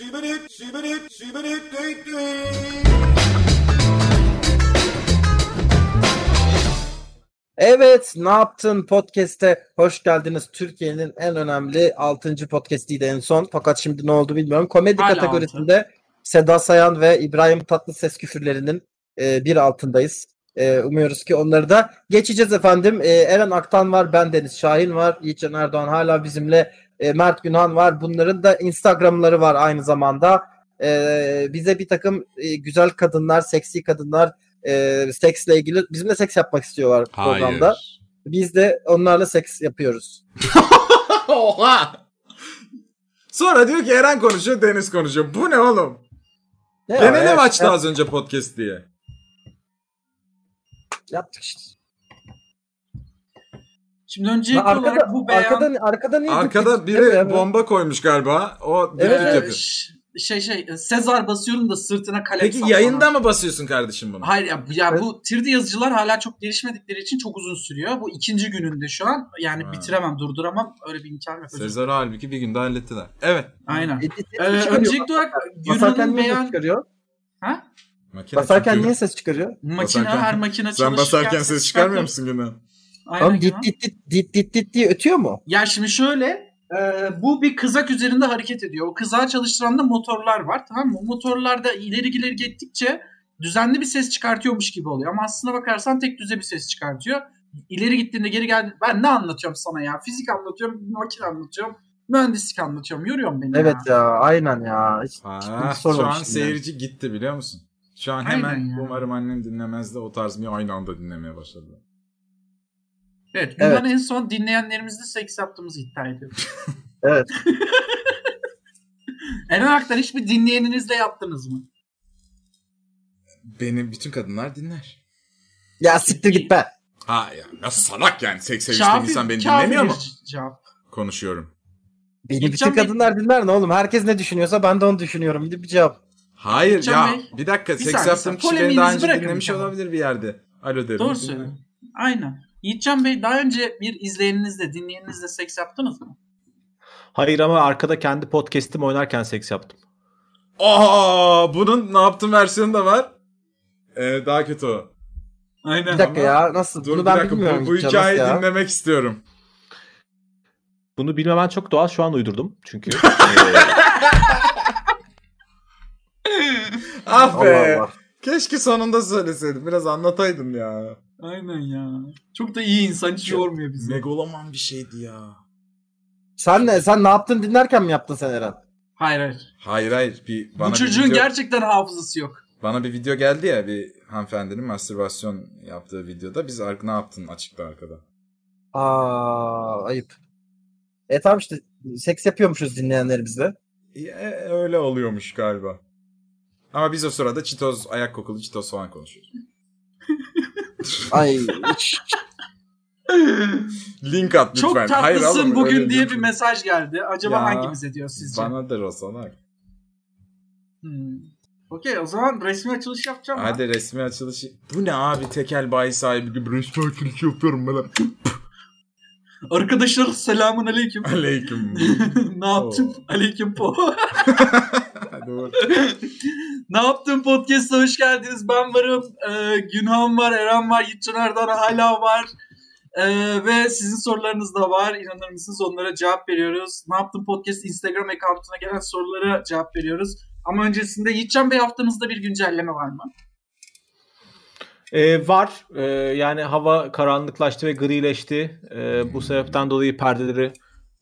Sibirit, sibirit, sibirit, düt, düt. Evet, ne yaptın podcast'e hoş geldiniz. Türkiye'nin en önemli 6. podcast'iydi en son. Fakat şimdi ne oldu bilmiyorum. Komedi Hala kategorisinde Seda Sayan ve İbrahim Tatlıses küfürlerinin e, bir altındayız. E, umuyoruz ki onları da geçeceğiz efendim. E, Eren Aktan var, ben Deniz Şahin var, Yiğitcan Erdoğan hala bizimle, e, Mert Günhan var. Bunların da Instagram'ları var aynı zamanda. E, bize bir takım e, güzel kadınlar, seksi kadınlar e, seksle ilgili bizimle seks yapmak istiyorlar programda. Hayır. Biz de onlarla seks yapıyoruz. Oha! Sonra diyor ki Eren konuşuyor, Deniz konuşuyor. Bu ne oğlum? Ne Gene ne ya? açtı Yap- az önce podcast diye? Yaptık işte. Şimdi öncelikli Lan olarak arkada, bu beyan... arkada, arkada niye Arkada biri dik- bomba koymuş galiba. O Evet, evet, yapıyor. şey şey Sezar basıyorum da sırtına kalem Peki saplama. yayında mı basıyorsun kardeşim bunu? Hayır ya, ya Evet. bu 3D yazıcılar hala çok gelişmedikleri için çok uzun sürüyor. Bu ikinci gününde şu an. Yani Ha. bitiremem, durduramam. Öyle bir imkan yok. Sezar'ı halbuki bir günde hallettiler. Evet. Aynen. Ee, öncelikli olarak Basarken Gürhan'ın beyan... çıkarıyor? Ha? Makine Basarken çünkü. niye ses çıkarıyor? Makine Basarken- her makine Sen çalışırken basarken ses çıkarmıyor musun Günan? Aynen dit dit dit dit dit dit diye ötüyor mu? Ya şimdi şöyle e, bu bir kızak üzerinde hareket ediyor. O kızağı çalıştıran da motorlar var tamam mı? O motorlarda ileri ileri gittikçe düzenli bir ses çıkartıyormuş gibi oluyor. Ama aslına bakarsan tek düze bir ses çıkartıyor. İleri gittiğinde geri geldi. Ben ne anlatıyorum sana ya? Fizik anlatıyorum, makine anlatıyorum, mühendislik anlatıyorum. Yoruyorum beni Evet ya. ya aynen ya. Hiç Ha, şu an yani. seyirci gitti biliyor musun? Şu an Aynen hemen ya. umarım annem dinlemez de o tarz bir aynı anda dinlemeye başladı. Evet, bundan Evet. en son dinleyenlerimizle seks yaptığımızı iddia ediyorum. Evet. Eren Aktan hiçbir dinleyeninizle yaptınız mı? Beni bütün kadınlar dinler. Ya siktir git be. Ha ya nasıl salak yani seks seviştiğim insan beni dinlemiyor mu? Cevap. Konuşuyorum. Beni Gideceğim bütün bir- kadınlar dinler ne oğlum? Herkes ne düşünüyorsa ben de onu düşünüyorum. Gidip bir cevap. Hayır Can ya Bey, bir dakika bir seks yaptığım kişi beni daha önce dinlemiş olabilir bir yerde. Alo derim. Doğru söylüyorsun. Aynen. Yiğitcan Bey daha önce bir izleyeninizle, dinleyeninizle seks yaptınız mı? Hayır ama arkada kendi podcast'im oynarken seks yaptım. Aa bunun ne yaptım versiyonu da var. Ee, daha kötü o. Aynen. Bir dakika Ama- ya nasıl? Dur Bunu ben dakika bilmiyorum. bu, bu hikayeyi ya? dinlemek istiyorum. Bunu bilmemen çok doğal. Şu an uydurdum. Çünkü. Ah be. Allah Allah. Keşke sonunda söyleseydim. Biraz anlataydım ya. Aynen ya. Çok da iyi insan hiç yormuyor bizi. Megaloman bir şeydi ya. Sen ne? Sen ne yaptın dinlerken mi yaptın sen Eren? Hayır hayır. Hayır hayır. Bir, bana Bu bir çocuğun video, gerçekten hafızası yok. Bana bir video geldi ya bir hanımefendinin mastürbasyon yaptığı videoda. Biz ar- ne yaptın açıkta arkada. Aa ayıp. E tamam işte seks yapıyormuşuz dinleyenlerimizle. E, öyle oluyormuş galiba. Ama biz o sırada çitoz, ayak kokulu çitoz falan konuşuyoruz. Ay Link at lütfen. Çok Hayır tatlısın oğlum, bugün diye bir mesaj geldi. Acaba Ya, hangimize diyor sizce? Banadır o salak. Hmm. Okey o zaman resmi açılış yapacağım. Hadi resmi açılışı. Bu ne abi tekel bayi sahibi gibi resmi açılışı yapıyorum ben. Arkadaşlar selamun aleyküm. Aleyküm. ne yaptın? Aleyküm po. Ne yaptın podcast'a hoş geldiniz. Ben varım. Ee, Günhan var, Eren var, Yiğitcan Erdoğan hala var. Ee, ve sizin sorularınız da var. İnanır mısınız onlara cevap veriyoruz. Ne yaptın podcast Instagram account'una gelen sorulara cevap veriyoruz. Ama öncesinde Yiğitcan Bey haftanızda bir güncelleme var mı? Ee, var. Ee, yani hava karanlıklaştı ve grileşti. Ee, bu sebepten dolayı perdeleri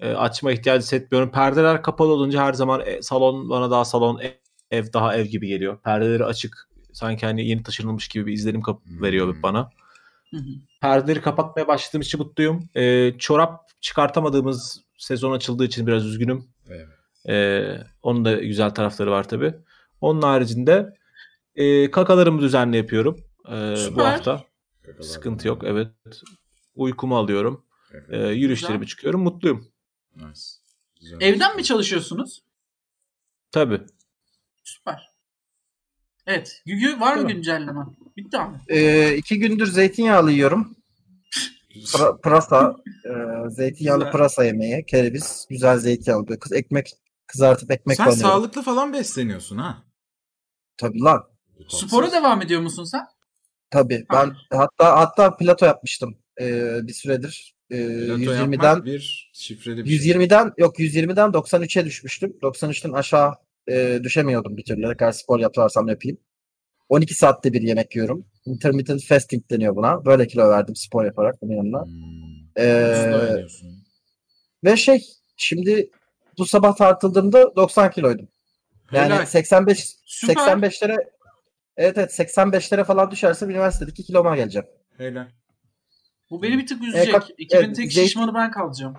e, açma ihtiyacı hissetmiyorum. Perdeler kapalı olunca her zaman e, salon bana daha salon, ev, ev daha ev gibi geliyor. Perdeleri açık sanki hani yeni taşınılmış gibi bir izlenim kap- Hmm. veriyor bana. Hı hı. Perdeleri kapatmaya başladığım için mutluyum. Ee, çorap çıkartamadığımız sezon açıldığı için biraz üzgünüm. Evet. Ee, onun da güzel tarafları var tabii. Onun haricinde e, kakalarımı düzenli yapıyorum e, bu hafta. Sıkıntı yok evet. Uykumu alıyorum. E, yürüyüşlerime çıkıyorum. Mutluyum. Nice. Güzel. Evden mi çalışıyorsunuz? Tabii. Süper. Evet. Gügü var mı güncelleme? Bitti abi. Ee, iki gündür zeytinyağlı yiyorum. Pra- pırasa, e, zeytinyağlı Güzel. pırasa yemeği, kereviz, güzel zeytinyağlı. Kız ekmek Kızartıp ekmek Sen banıyorum. sağlıklı falan besleniyorsun ha. Tabii lan. Spora devam ediyor musun sen? Tabii. Ben hatta hatta plato yapmıştım ee, bir süredir. Ee, Plato 120'den yapmak bir şifreli bir şey. 120'den yok 120'den 93'e düşmüştüm. 93'ten aşağı e, düşemiyordum bir türlü. Ne kadar spor yaparsam yapayım. 12 saatte bir yemek yiyorum. Intermittent fasting deniyor buna. Böyle kilo verdim spor yaparak bunun yanına. Hmm. Ee, ve şey şimdi bu sabah tartıldığımda 90 kiloydum. Yani Helal. 85 Süper. 85'lere evet evet 85'lere falan düşerse üniversitedeki kiloma geleceğim. Helal. Bu beni bir tık üzecek. kap- Ekibin evet, tek şişmanı ben kalacağım.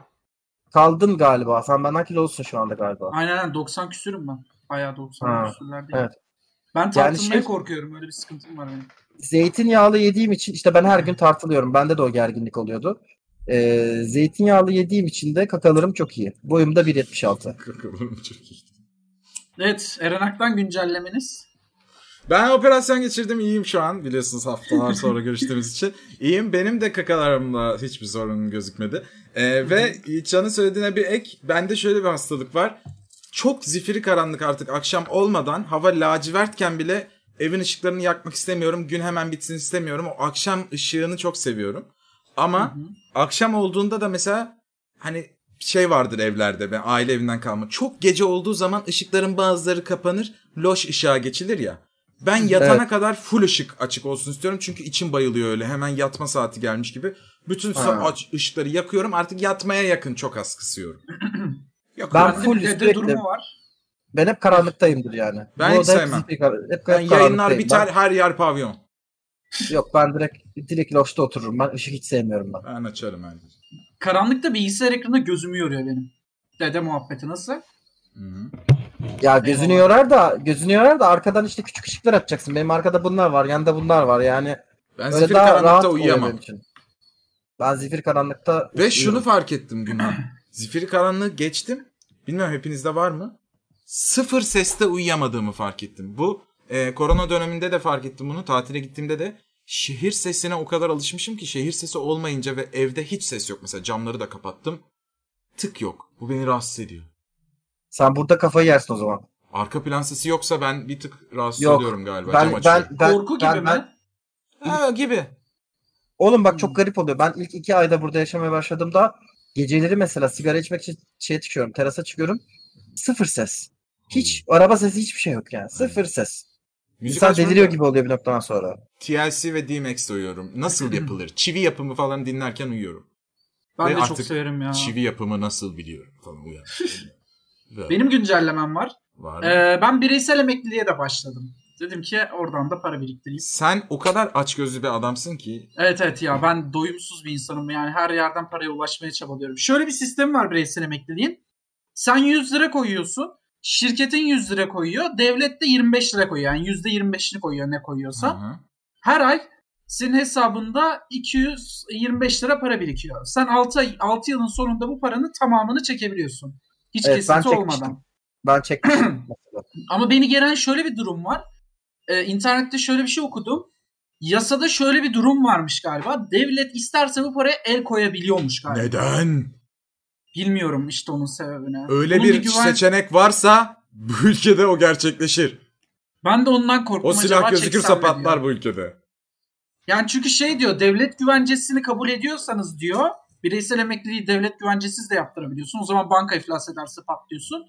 Kaldın galiba. Sen benden kilolusun şu anda galiba. Aynen aynen 90 küsürüm ben. Bayağı 90 Ha, küsürler değil. evet. Ben tartılmaya şey- korkuyorum. Öyle bir sıkıntım var benim. Zeytinyağlı yediğim için işte ben her gün tartılıyorum. Bende de o gerginlik oluyordu. Ee, zeytinyağlı yediğim için de kakalarım çok iyi. Boyum da 1.76. Kakalarım çok iyi. Evet Eren Ak'tan güncellemeniz. Ben operasyon geçirdim iyiyim şu an biliyorsunuz haftalar sonra görüştüğümüz için. İyiyim benim de kakalarımda hiçbir sorun gözükmedi. Ee, ve Can'ın söylediğine bir ek bende şöyle bir hastalık var. Çok zifiri karanlık artık akşam olmadan hava lacivertken bile evin ışıklarını yakmak istemiyorum. Gün hemen bitsin istemiyorum. O akşam ışığını çok seviyorum. Ama Hı hı. akşam olduğunda da mesela hani şey vardır evlerde ben aile evinden kalma. Çok gece olduğu zaman ışıkların bazıları kapanır. Loş ışığa geçilir ya. Ben yatana Evet. kadar full ışık açık olsun istiyorum. Çünkü içim bayılıyor öyle. Hemen yatma saati gelmiş gibi. Bütün ışıkları yakıyorum. Artık yatmaya yakın çok az kısıyorum. Yok Ben full sürekli- durumu var. Ben hep karanlıktayım yani. Ben Bu hiç hep sevmem. kar- hep, hep ben yayınlar biter her yer pavyon. Ben- yok ben direkt direkt loşta otururum. Ben ışık hiç sevmiyorum ben. Ben açarım her. Karanlıkta bilgisayar ekranında gözümü yoruyor benim. Dede muhabbeti nasıl? Hı-hı. Ya gözünü yorar da gözünü yorar da arkadan işte küçük ışıklar açacaksın. Benim arkada bunlar var, yanında bunlar var. Yani Ben zifir karanlıkta uyuyamam. için. Ben zifir karanlıkta Ve şunu uyuyorum. fark ettim Günhan. Zifiri karanlığı geçtim. Bilmiyorum hepinizde var mı? Sıfır seste uyuyamadığımı fark ettim. Bu e, korona döneminde de fark ettim bunu. Tatile gittiğimde de şehir sesine o kadar alışmışım ki şehir sesi olmayınca ve evde hiç ses yok. Mesela camları da kapattım. Tık yok. Bu beni rahatsız ediyor. Sen burada kafayı yersin o zaman. Arka plan sesi yoksa ben bir tık rahatsız Yok. oluyorum galiba. Ben açıyorum. ben ben, Korku gibi ben, mi? ben- Ha, gibi. Oğlum bak çok garip oluyor. Ben ilk iki ayda burada yaşamaya başladığımda geceleri mesela sigara içmek için şeye çıkıyorum. Terasa çıkıyorum. Sıfır ses. Hiç araba sesi hiçbir şey yok yani. Sıfır ses. Müzik İnsan deliriyor gibi oluyor bir noktadan sonra. TLC ve DMX uyuyorum. Nasıl yapılır? Çivi yapımı falan dinlerken uyuyorum. Ben Ve de çok severim ya. Çivi yapımı nasıl biliyorum falan uyan. Böyle Benim güncellemem var. var. Ee, ben bireysel emekliliğe de başladım. Dedim ki oradan da para biriktireyim. Sen o kadar açgözlü bir adamsın ki Evet evet ya ben doyumsuz bir insanım. Yani her yerden paraya ulaşmaya çabalıyorum. Şöyle bir sistem var bireysel emekliliğin. Sen 100 lira koyuyorsun. Şirketin 100 lira koyuyor. Devlet de 25 lira koyuyor. Yani %25'ini koyuyor ne koyuyorsa. Hı hı. Her ay senin hesabında 225 lira para birikiyor. Sen 6, ay, 6 yılın sonunda bu paranın tamamını çekebiliyorsun. Hiç Evet, ben kesinti çekmiştim. olmadan. Ben çekmiştim mesela. Ama beni gelen şöyle bir durum var. Ee, internette şöyle bir şey okudum. Yasada şöyle bir durum varmış galiba. Devlet isterse bu paraya el koyabiliyormuş galiba. neden? Bilmiyorum işte onun sebebini. Öyle Bunun bir güven- seçenek varsa bu ülkede o gerçekleşir. Ben de ondan korktum. O silah acaba gözükürse patlar bu ülkede. Yani çünkü şey diyor devlet güvencesini kabul ediyorsanız diyor bireysel emekliliği devlet güvencesiz de yaptırabiliyorsun. O zaman banka iflas ederse patlıyorsun.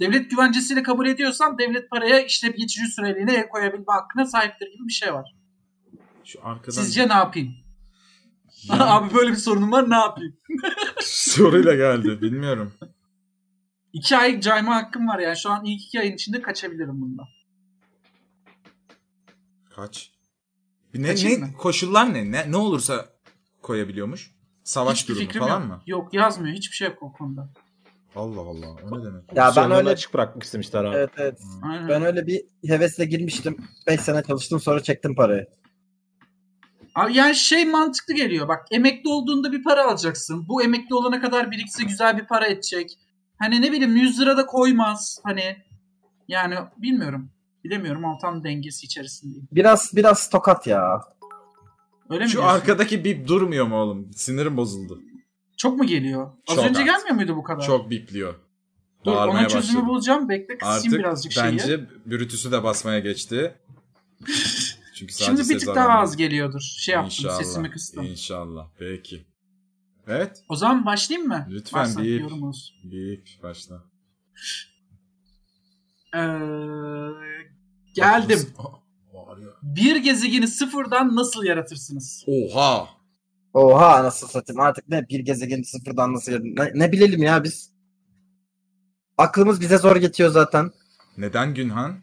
Devlet güvencesiyle kabul ediyorsan devlet paraya işte geçici süreliğine el koyabilme hakkına sahiptir gibi bir şey var. Şu arkadan Sizce ne yapayım? Ya, Abi böyle bir sorunum var ne yapayım? soruyla geldi. Bilmiyorum. İki ay cayma hakkım var yani. Şu an ilk iki ayın içinde kaçabilirim bundan. Kaç? Ne, Kaçayım ne koşullar ne? ne? Ne olursa koyabiliyormuş? Savaş Hiçbir durumu fikrim falan yok. mı? Yok yazmıyor. Hiçbir şey yok o konuda. Allah Allah. O ne demek? Ya ben Sonradan öyle açık bırakmak istemişler abi. evet evet. Aynen. Ben öyle bir hevesle girmiştim. 5 sene çalıştım sonra çektim parayı. Abi yani şey mantıklı geliyor. Bak emekli olduğunda bir para alacaksın. Bu emekli olana kadar birikse güzel bir para edecek. Hani ne bileyim 100 lira da koymaz. Hani yani bilmiyorum. Bilemiyorum Altan dengesi içerisindeyim. Biraz biraz tokat ya. Öyle mi Şu diyorsun? arkadaki bip durmuyor mu oğlum? Sinirim bozuldu. Çok mu geliyor? Az Çok önce az. gelmiyor muydu bu kadar? Çok bipliyor. Dur Bağırmaya ona çözümü başladı. bulacağım. Bekle kısayım Artık birazcık şeyi. bence Brutus'u da basmaya geçti. Çünkü sadece Şimdi bir tık daha az geliyordur. Şey yaptım İnşallah, sesimi kıstım. İnşallah. Peki. Evet. O zaman başlayayım mı? Lütfen, Varsa deyip. yorum olsun. Bip başla. Ee, geldim. Oh, bağırıyor. Bir gezegeni sıfırdan nasıl yaratırsınız? Oha. Oha anasını satayım artık ne bir gezegeni sıfırdan nasıl ne, ne bilelim ya biz. Aklımız bize zor geçiyor zaten. Neden Günhan?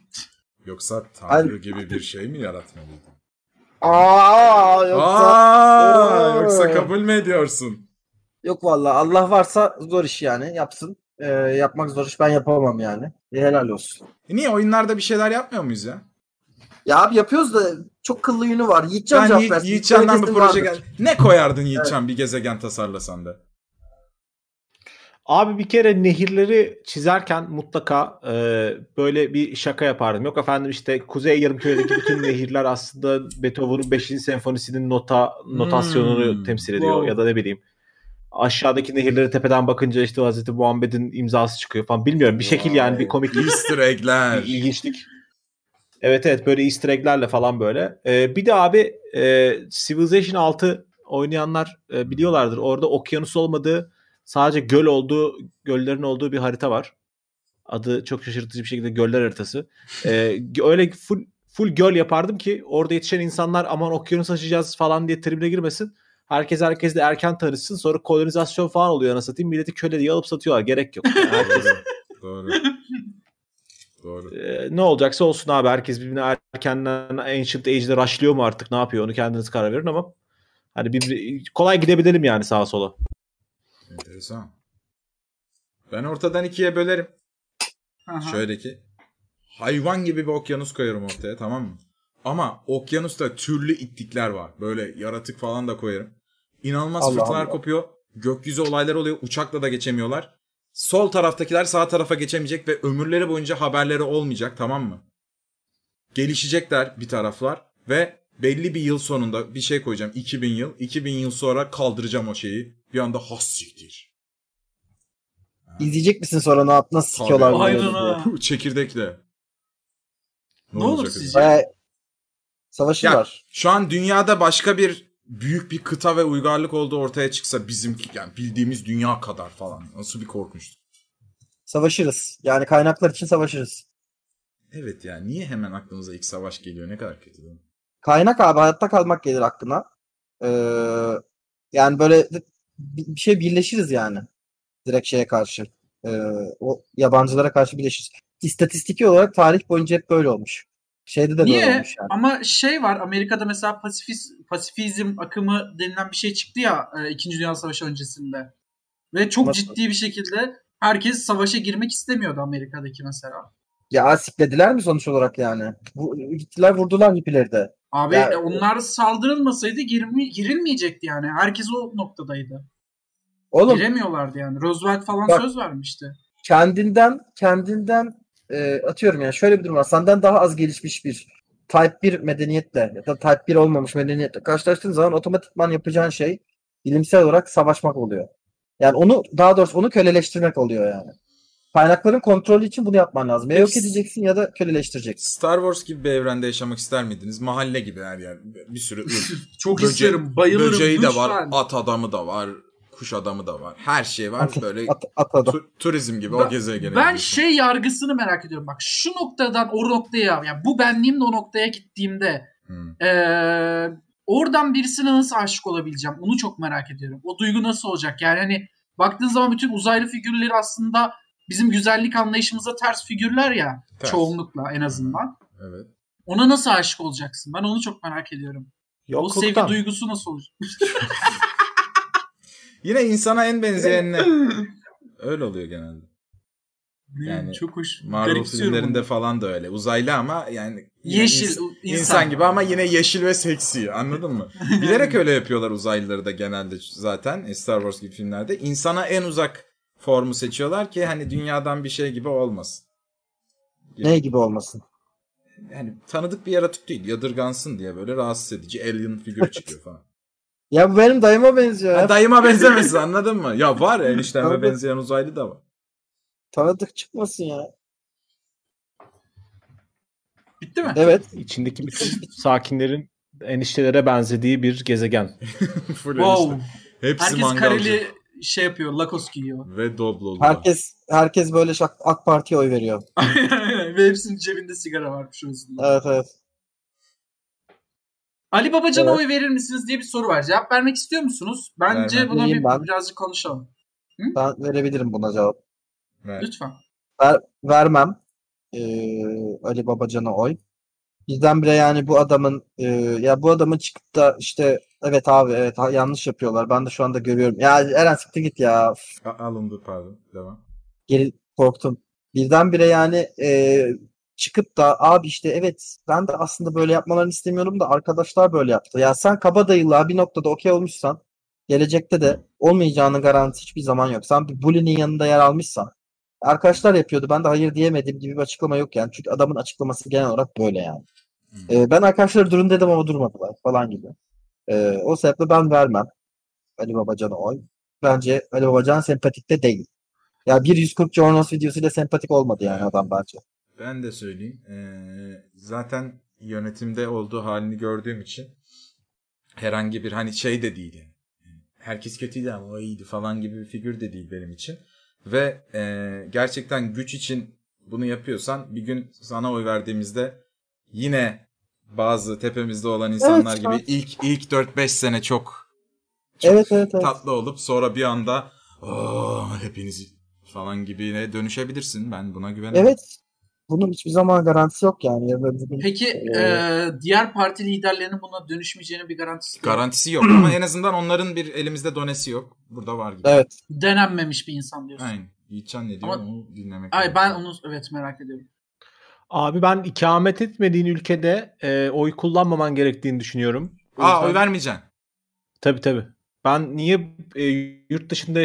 Yoksa Tanrı gibi bir şey mi yaratmalıydı? Aa yoksa Aa, yoksa kabul mü ediyorsun? yok vallahi Allah varsa zor iş yani yapsın. Ee, yapmak zor iş ben yapamam yani. E, helal olsun. E niye oyunlarda bir şeyler yapmıyor muyuz ya? Ya abi yapıyoruz da çok kıllı yünü var. Yiğitcan Ben cevap Yiğit, versin. Yiğitcan'dan bir proje vardır. gel. Ne koyardın Yiğitcan bir gezegen tasarlasan da? Abi bir kere nehirleri çizerken mutlaka e, böyle bir şaka yapardım. Yok efendim işte Kuzey Yarımküre'deki bütün nehirler aslında Beethoven'ın 5. senfonisinin nota notasyonunu Hmm, temsil ediyor wow. ya da ne bileyim. Aşağıdaki nehirleri tepeden bakınca işte Hazreti Muhammed'in imzası çıkıyor falan. Bilmiyorum bir şekil yani bir komik Easter egg'ler. bir ilginçlik. Evet evet böyle easter egg'lerle falan böyle. Ee, bir de abi e, Civilization 6 oynayanlar e, biliyorlardır. Orada okyanus olmadığı sadece göl olduğu, göllerin olduğu bir harita var. Adı çok şaşırtıcı bir şekilde göller haritası. Ee, öyle full full göl yapardım ki orada yetişen insanlar aman okyanus açacağız falan diye tribüne girmesin. Herkes herkesle erken tanışsın. Sonra kolonizasyon falan oluyor anasını satayım. Milleti köle diye alıp satıyorlar. Gerek yok. Yani herkes Doğru. Doğru. ee, ne olacaksa olsun abi. Herkes birbirine erkenden Ancient Age'de rushlıyor mu artık ne yapıyor onu kendiniz karar verin ama hani bir kolay gidebilelim yani sağa sola. Enteresan. Ben ortadan ikiye bölerim. Aha. Şöyle ki. Hayvan gibi bir okyanus koyarım ortaya tamam mı? Ama okyanusta türlü ittikler var. Böyle yaratık falan da koyarım. İnanılmaz Allah fırtınalar Allah. kopuyor. Gökyüzü olayları oluyor. Uçakla da geçemiyorlar. Sol taraftakiler sağ tarafa geçemeyecek ve ömürleri boyunca haberleri olmayacak tamam mı? Gelişecekler bir taraflar ve belli bir yıl sonunda bir şey koyacağım. 2000 yıl. 2000 yıl sonra kaldıracağım o şeyi. Bir anda has siktir. İzleyecek misin sonra ne yap nasıl sikiyorlar Tabii. böyle Aynen diye. ha. Puh, Çekirdekle. Ne olur olacak sizce? Bayağı savaşırlar. Şu an dünyada başka bir büyük bir kıta ve uygarlık olduğu ortaya çıksa bizimki yani bildiğimiz dünya kadar falan. Nasıl bir korkunçtu. Savaşırız. Yani kaynaklar için savaşırız. Evet yani niye hemen aklımıza ilk savaş geliyor ne kadar kötü değil mi? Kaynak abi hayatta kalmak gelir aklına. Ee, yani böyle bir bir şey birleşiriz yani. Direkt şeye karşı. Ee, o yabancılara karşı birleşiriz. İstatistiki olarak tarih boyunca hep böyle olmuş. Şeyde de böyle Niye? olmuş yani. Ama şey var Amerika'da mesela pasifiz, pasifizm akımı denilen bir şey çıktı ya e, İkinci Dünya Savaşı öncesinde. Ve çok Nasıl? ciddi bir şekilde herkes savaşa girmek istemiyordu Amerika'daki mesela. Ya siklediler mi sonuç olarak yani? Bu, gittiler vurdular hippileri de. Abi Ya- e, onlar saldırılmasaydı girmi, girilmeyecekti yani. Herkes o noktadaydı. Oğlum Giremiyorlardı yani. Roosevelt falan Bak. söz vermişti. kendinden kendinden e, atıyorum yani şöyle bir durum var. Senden daha az gelişmiş bir Type 1 medeniyetle ya da Type 1 olmamış medeniyetle karşılaştığın zaman otomatikman yapacağın şey bilimsel olarak savaşmak oluyor. Yani onu daha doğrusu onu köleleştirmek oluyor yani. Kaynakların kontrolü için bunu yapman lazım. Ya yok edeceksin ya da köleleştireceksin. Star Wars gibi bir evrende yaşamak ister miydiniz? Mahalle gibi her yer. Bir sürü ırk. Çok Böce- isterim. Bayılırım. Böceği de var. At adamı da var. Kuş adamı da var. Her şey var. At, Böyle at, at adam. tu- turizm gibi Ben- o gezegene. Ben gidiyorsun. şey yargısını merak ediyorum. Bak şu noktadan o noktaya yani bu benliğimle o noktaya gittiğimde Hmm. eee, oradan birisine nasıl aşık olabileceğim? Onu çok merak ediyorum. O duygu nasıl olacak? Yani hani baktığın zaman bütün uzaylı figürleri aslında bizim güzellik anlayışımıza ters figürler ya. Ters. Çoğunlukla en azından. Evet. Ona nasıl aşık olacaksın? Ben onu çok merak ediyorum. O sevgi Yokluktan. duygusu nasıl olacak? Yine insana en benzeyenine. Öyle oluyor genelde. Yani çok hoş. Marvel filmlerinde onu. falan da öyle. Uzaylı ama yani Yeşil, ins- insan. insan. gibi ama yine yeşil ve seksi. Anladın mı? Bilerek öyle yapıyorlar uzaylıları da genelde zaten e, Star Wars gibi filmlerde. İnsana en uzak formu seçiyorlar ki hani dünyadan bir şey gibi olmasın. Ne gibi olmasın? Yani tanıdık bir yaratık değil. Yadırgansın diye böyle rahatsız edici alien figürü çıkıyor falan. Ya bu benim dayıma benziyor. Ha, ya. dayıma benzemesin anladın mı? Ya var ya enişteme benzeyen uzaylı da var. Tanıdık çıkmasın ya. Bitti mi? Evet. İçindeki bütün sakinlerin eniştelere benzediği bir gezegen. Full Wow. enişte. Hepsi Herkes mangalcı. kareli şey yapıyor. Lakos giyiyor. Ve doblolu. Herkes herkes böyle şak- AK Parti'ye oy veriyor. Ve hepsinin cebinde sigara varmış aslında. Evet evet. Ali Babacan'a Evet. oy verir misiniz diye bir soru var. Cevap vermek istiyor musunuz? Bence Vermem. buna bir, ben. birazcık konuşalım. Ben verebilirim buna cevap. Ve Lütfen. Vermem. Ee, Ali Babacan'a oy. Birdenbire yani bu adamın e, ya bu adamın çıkıp da işte evet abi evet ha- yanlış yapıyorlar. Ben de şu anda görüyorum. Ya Eren siktir git ya. A- alındı pardon. Devam. Geri korktum. Birdenbire yani e, çıkıp da abi işte evet ben de aslında böyle yapmalarını istemiyorum da arkadaşlar böyle yaptı. Ya sen kabadayılığa bir noktada okey olmuşsan gelecekte de olmayacağının garantisi hiçbir zaman yok. Sen bir bully'nin yanında yer almışsan arkadaşlar yapıyordu ben de hayır diyemedim gibi bir açıklama yok yani. Çünkü adamın açıklaması genel olarak böyle yani. E, ben arkadaşlar durun dedim ama durmadılar falan gibi. E, o sebeple ben vermem Ali Babacan'a oy. Bence Ali Babacan sempatik de değil. Ya bir 140 Jonas videosuyla sempatik olmadı yani adam bence. Ben de söyleyeyim. Ee, zaten yönetimde olduğu halini gördüğüm için herhangi bir hani şey de değil yani. Herkes kötüydü ama o iyiydi falan gibi bir figür de değil benim için. Ve e, gerçekten güç için bunu yapıyorsan bir gün sana oy verdiğimizde yine bazı tepemizde olan insanlar Evet, gibi ilk ilk 4-5 sene çok, çok Evet evet evet. tatlı olup sonra bir anda "Oo, hepiniz falan gibine dönüşebilirsin. Ben buna güvenemem. Evet. Bunun hiçbir zaman garantisi yok yani. Ya böyle bugün- Peki Ee, e, diğer parti liderlerinin buna dönüşmeyeceğinin bir garantisi yok. Garantisi yok ama en azından onların bir elimizde donesi yok. Burada var gibi. Evet. Denenmemiş bir insan diyorsun. Aynen. Yiğitcan ne diyor Ama- onu dinlemek Ay ben onu evet merak ediyorum. Abi ben ikamet etmediğin ülkede e, oy kullanmaman gerektiğini düşünüyorum. O Aa yüzden- oy vermeyeceksin. Tabii tabii. Ben niye e, yurt dışında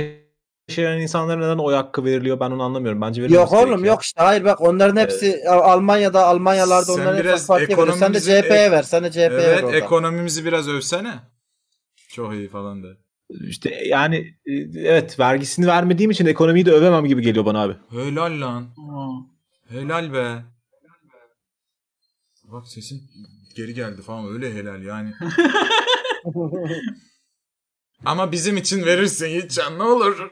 yaşayan insanlara neden oy hakkı veriliyor ben onu anlamıyorum. Bence Yok oğlum gerekiyor. yok işte hayır bak onların hepsi Al- Almanya'da Almanyalarda Sen onların biraz hepsi partiye veriyor. Sen de CHP'ye ver. Sen de CHP'ye ver Evet orada. ekonomimizi biraz övsene. Çok iyi falan de. İşte yani e, evet vergisini vermediğim için ekonomiyi de övemem gibi geliyor bana abi. Helal lan. Aa. Helal be. Bak sesin geri geldi falan öyle helal yani. Ama bizim için verirsin Yiğitcan ne olur.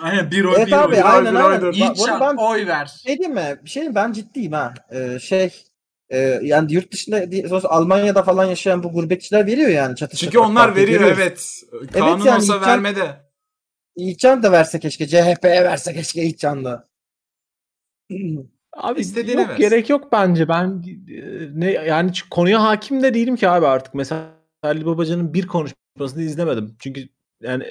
Aynen bir oy evet bir abi oy. aynen bir aynen. Bak, Yiğitcan ben oy ver. şey diyeyim mi? Bir şey diyeyim, ben ciddiyim ha. Ee, şey e, yani yurt dışında Almanya'da falan yaşayan bu gurbetçiler veriyor yani çatı Çünkü çatı onlar veriyor görüyoruz. evet. Kanun yani olsa Yiğitcan- vermede. İlkcan da verse keşke. CHP'ye verse keşke İlkcan da. Abi İstediğine yok versin. gerek yok bence. Ben e, ne yani konuya hakim de değilim ki abi artık. Mesela Ali Babacan'ın bir konuşmasını izlemedim. Çünkü yani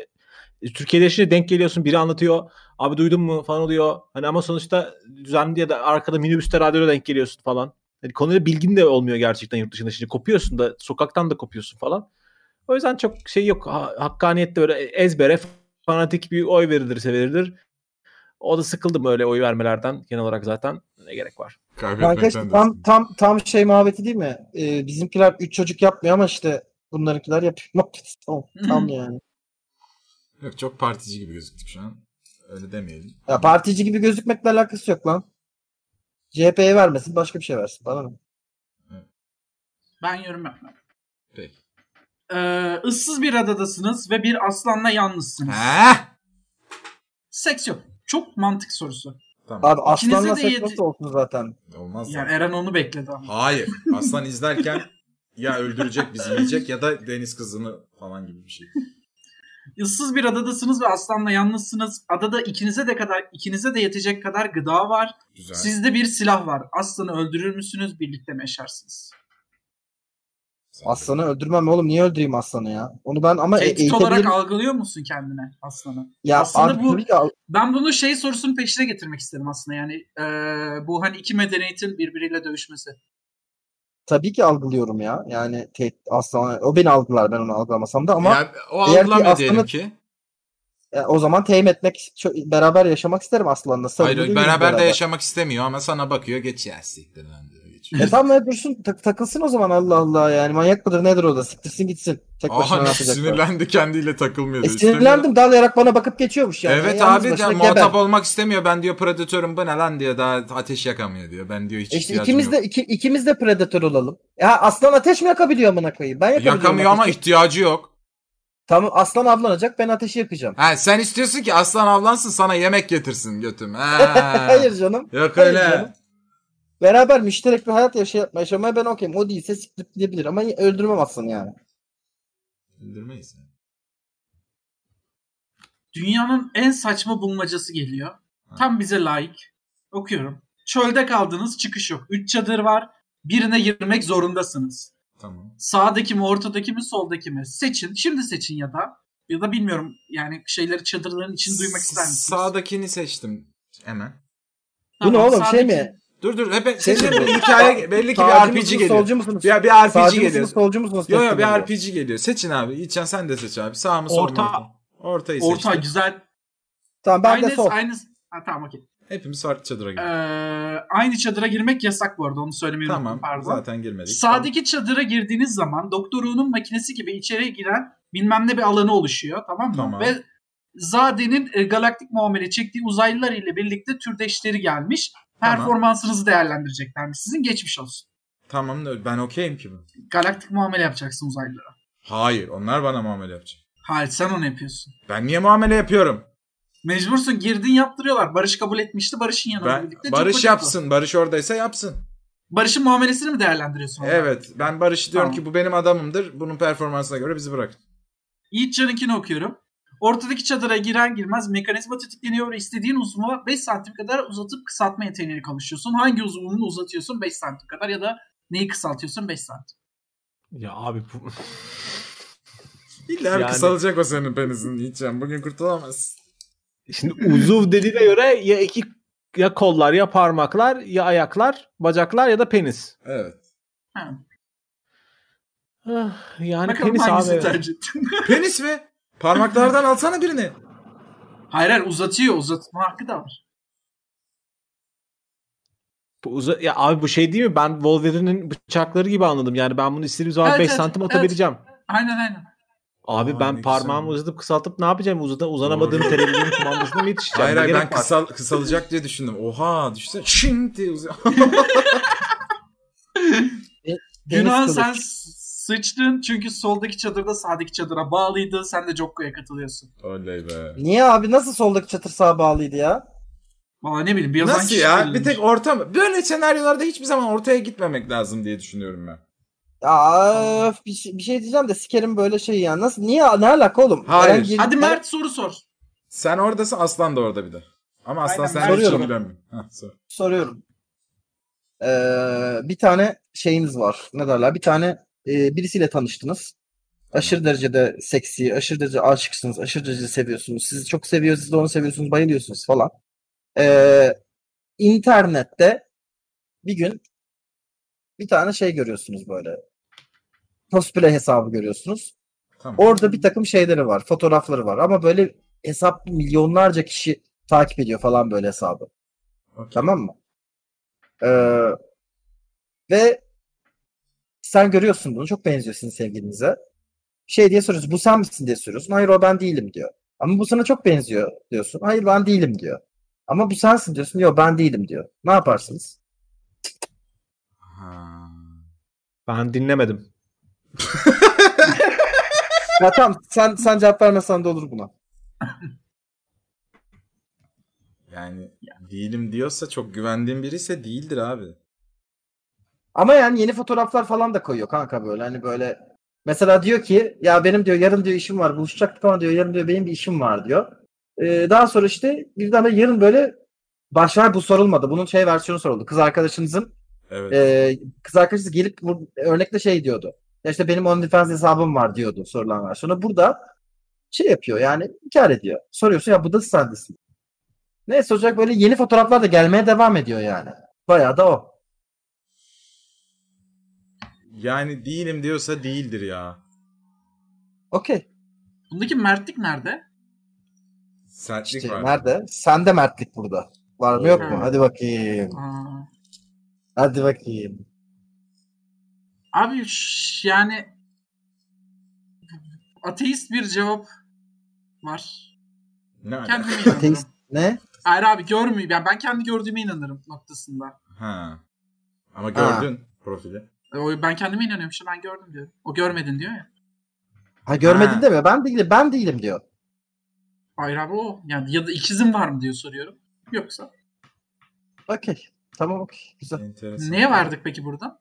e, Türkiye'de yaşayınca denk geliyorsun biri anlatıyor. Abi duydun mu falan oluyor. Hani ama sonuçta düzenli ya da arkada minibüste radyoda denk geliyorsun falan. Hani konuyla bilgin de olmuyor gerçekten yurt dışında. Şimdi kopuyorsun da sokaktan da kopuyorsun falan. O yüzden çok şey yok. Ha, hakkaniyette böyle ezbere fanatik bir oy verilirse verilir. O da sıkıldım öyle oy vermelerden genel olarak zaten. Ne gerek var? Kanka işte tam tam tam şey muhabbeti değil mi? Ee, bizimkiler üç çocuk yapmıyor ama işte bunlarınkiler yapıyor. Muhabbeti tam, tam yani. Yok çok partici gibi gözüktük şu an. Öyle demeyelim. Ya partici gibi gözükmekle alakası yok lan. CHP'ye vermesin başka bir şey versin. Bana ne? Ben yorum yapmam. Peki. Ee, ıssız bir adadasınız ve bir aslanla yalnızsınız. He? Seks yok. Çok mantık sorusu. Tamam. Abi aslanla de seks yedi- olsun zaten? Olmaz. Yani Eren onu bekledi ama. Hayır. Aslan izlerken ya öldürecek bizi yiyecek ya da deniz kızını falan gibi bir şey. Issız bir adadasınız ve aslanla yalnızsınız. Adada ikinize de kadar ikinize de yetecek kadar gıda var. Güzel. Sizde bir silah var. Aslanı öldürür müsünüz? Birlikte mi yaşarsınız? Aslanı öldürmem oğlum. Niye öldüreyim aslanı ya? Onu ben ama e- Tehdit olarak algılıyor musun kendine aslanı? Ya aslında bu- al- Ben bunu şey sorusunun peşine getirmek istedim aslında. Yani eee, bu hani iki medeniyetin birbiriyle dövüşmesi. Tabii ki algılıyorum ya. Yani te- aslan o beni algılar ben onu algılamasam da ama Ya, o ki algılamıyor aslanı- diyelim ki. E, o zaman teyim etmek, beraber yaşamak isterim Aslan'la. Hayır değiliz beraber de yaşamak istemiyor ama sana bakıyor geç ya siktir diyor. E tamam ya dursun tak- takılsın o zaman Allah Allah yani manyak mıdır nedir o da siktirsin gitsin. Tek başına Aha sinirlendi kendiyle takılmıyor. E sinirlendim dalayarak bana bakıp geçiyormuş yani. Evet Yalnız abi geber. muhatap olmak istemiyor. Ben diyor predatörüm bu ne lan diyor. Daha ateş yakamıyor diyor. Ben diyor hiç E işte ikimiz yok. de iki, ikimiz de predatör olalım. Ya aslan ateş mi yakabiliyor amına koyayım? Ben yakabiliyorum. Yakamıyor ama ihtiyacı yok. Tamam aslan avlanacak ben ateşi yakacağım. Ha sen istiyorsun ki aslan avlansın sana yemek getirsin götüm. Ha. Hayır canım. Yok Hayır öyle. canım. Beraber müşterek bir hayat yaşay yaşamaya ben okeyim. O değilse siktir gidebilir ama öldürmem aslanı yani. Öldürmeyiz. Dünyanın en saçma bulmacası geliyor. Tam bize layık. Okuyorum. Çölde kaldınız çıkış yok. Üç çadır var. Birine girmek zorundasınız. Tamam. Sağdaki mi ortadaki mi soldaki mi? Seçin. Şimdi seçin ya da. Ya da bilmiyorum yani şeyleri çadırların için duymak ister misiniz? Sağdakini seçtim. Hemen. Bu ne Tamam, oğlum şey sağdaki- mi? Dur dur hep Şey mi? Bir hikaye belli ki bir RPG mısınız, geliyor. solcu musunuz? Ya bir RPG Sağcı geliyor. mısınız solcu musunuz? Yo yo Teslim bir. RPG geliyor. Seçin abi. İçen sen de seç abi. Sağ mı sol mu? Orta. Ortayı seçtim. Orta güzel. Tamam ben de aynı, sol. aynı, ha, tamam okey. Hepimiz farklı çadıra Ee, girdik. aynı çadıra girmek yasak bu arada onu söylemeyi tamam. unuttum pardon. Zaten girmedik. Sağdaki çadıra girdiğiniz zaman Doktor Who'nun makinesi gibi içeriye giren bilmem ne bir alanı oluşuyor tamam mı? Tamam. Ve Zade'nin e, galaktik muamele çektiği uzaylılar ile birlikte türdeşleri gelmiş. Tamam. Performansınızı değerlendireceklermiş. Sizin geçmiş olsun. Tamam da ben okeyim ki bu. Galaktik muamele yapacaksın uzaylılara. Hayır onlar bana muamele yapacak. Hayır sen onu yapıyorsun. Ben niye muamele yapıyorum? Mecbursun girdin yaptırıyorlar. Barış kabul etmişti. Barış'ın yanına Ben birlikte. Barış yapsın. Barış oradaysa yapsın. Barış'ın muamelesini mi değerlendiriyorsun? Evet. Ben Barış diyorum Tamam. ki bu benim adamımdır. Bunun performansına göre bizi bırakın. Yiğitcan'ınkini okuyorum. Ortadaki çadıra giren girmez mekanizma tetikleniyor ve istediğin uzunluğa 5 santim kadar uzatıp kısaltma yeteneğine kavuşuyorsun. Hangi uzunluğunu uzatıyorsun 5 santim kadar ya da neyi kısaltıyorsun 5 santim. Ya abi bu... İlla Yani- kısalacak o senin penisin Yiğitcan. Bugün kurtulamazsın. Şimdi uzuv dediğine göre ya iki ya kollar ya parmaklar ya ayaklar, bacaklar ya da penis. Evet. Ha. Ah, Yani Bakalım penis abi. tercih ettin? Penis mi? Parmaklardan alsana birini. hayır hayır uzatıyor. Uzatma hakkı da var. Bu uza- ya abi bu şey değil mi? Ben Wolverine'in bıçakları gibi anladım. Yani ben bunu istediğim zaman Evet, 5 evet, santim evet. atabileceğim. Aynen aynen. Abi Aa, ben parmağımı güzel. uzatıp kısaltıp ne yapacağım? Uzata, uzanamadığım Doğru. televizyon kumandasına mı yetişeceğim? Hayır hayır ben var? kısal, kısalacak diye düşündüm. Oha düşünsene. Şing diye uzuyor. Deniz Günah sen sıçtın çünkü soldaki çadırda sağdaki çadıra bağlıydı. Sen de Jokko'ya katılıyorsun. Oley be. Niye abi nasıl soldaki çatır sağa bağlıydı ya? Valla ne bileyim bir yazan Nasıl kişi ya? belirlemiş. Bir tek orta mı? Böyle senaryolarda hiçbir zaman ortaya gitmemek lazım diye düşünüyorum ben. Aa, öf, bir, şey, bir şey diyeceğim de sikerim böyle şey ya. Nasıl niye ne alaka oğlum? Hayır. Eren gir- Hadi Mert soru sor. Sen oradasın Aslan da orada bir de. Ama Aslan Aynen, sen ben hiç soruyorum. ilgilenmiyor. Hah, sor. soruyorum. Ee, bir tane şeyiniz var. Ne derler? Bir tane e, birisiyle tanıştınız. Aşırı derecede seksi, aşırı derece aşıksınız, aşırı derecede seviyorsunuz. Sizi çok seviyor, siz de onu seviyorsunuz, bayılıyorsunuz falan. Ee, internette bir gün bir tane şey görüyorsunuz böyle. Cosplay hesabı görüyorsunuz. Tamam. Orada bir takım şeyleri var, fotoğrafları var ama böyle hesap milyonlarca kişi takip ediyor falan böyle hesabı. Okey. Tamam mı? Ee, ve sen görüyorsun bunu. Çok benziyor sizin sevgilinize. Şey diye soruyorsun. Bu sen misin diye soruyorsun. Hayır o ben değilim diyor. Ama bu sana çok benziyor diyorsun. Hayır ben değilim diyor. Ama bu sensin diyorsun. Yok ben değilim diyor. Ne yaparsınız? Ha. Ben dinlemedim. Ya tamam sen, sen cevap vermesen de olur buna. Yani değilim diyorsa çok güvendiğim biri ise değildir abi. Ama yani yeni fotoğraflar falan da koyuyor kanka böyle. Hani böyle mesela diyor ki ya benim diyor yarın diyor işim var buluşacaktık ama diyor yarın diyor benim bir işim var diyor. Ee, daha sonra işte birden böyle yarın böyle başlar bu sorulmadı. Bunun şey versiyonu soruldu. Kız arkadaşınızın Evet. e, kız arkadaşınız gelip bu örnekte şey diyordu. Ya işte benim OnlyFans hesabım var diyordu sorulan versiyonu. Burada şey yapıyor yani inkar ediyor. Soruyorsun ya bu da sendesin. Neyse olacak böyle yeni fotoğraflar da gelmeye devam ediyor yani. Bayağı da o. Yani değilim diyorsa değildir ya. Okey. Bundaki mertlik nerede? Sertlik İşte var. nerede? Sende mertlik burada. Var mı yok mu? Hadi bakayım. Aa. Hadi bakayım. Abi yani ateist bir cevap var. Ne? Kendime inanırım. Ateist ne? Hayır abi görmüyor. Yani ben kendi gördüğüme inanırım noktasında. Ha. Ama gördün profili. E, ben kendime inanıyorum işte ben gördüm diyor. O görmedin diyor ya. Ha görmedin demiyor. Ben değilim. Ben değilim diyor. Hayır abi o. Yani ya da ikizin var mı diyor soruyorum. Yoksa. Okey. Tamam okey. Güzel. Enteresan. Neye vardık peki burada?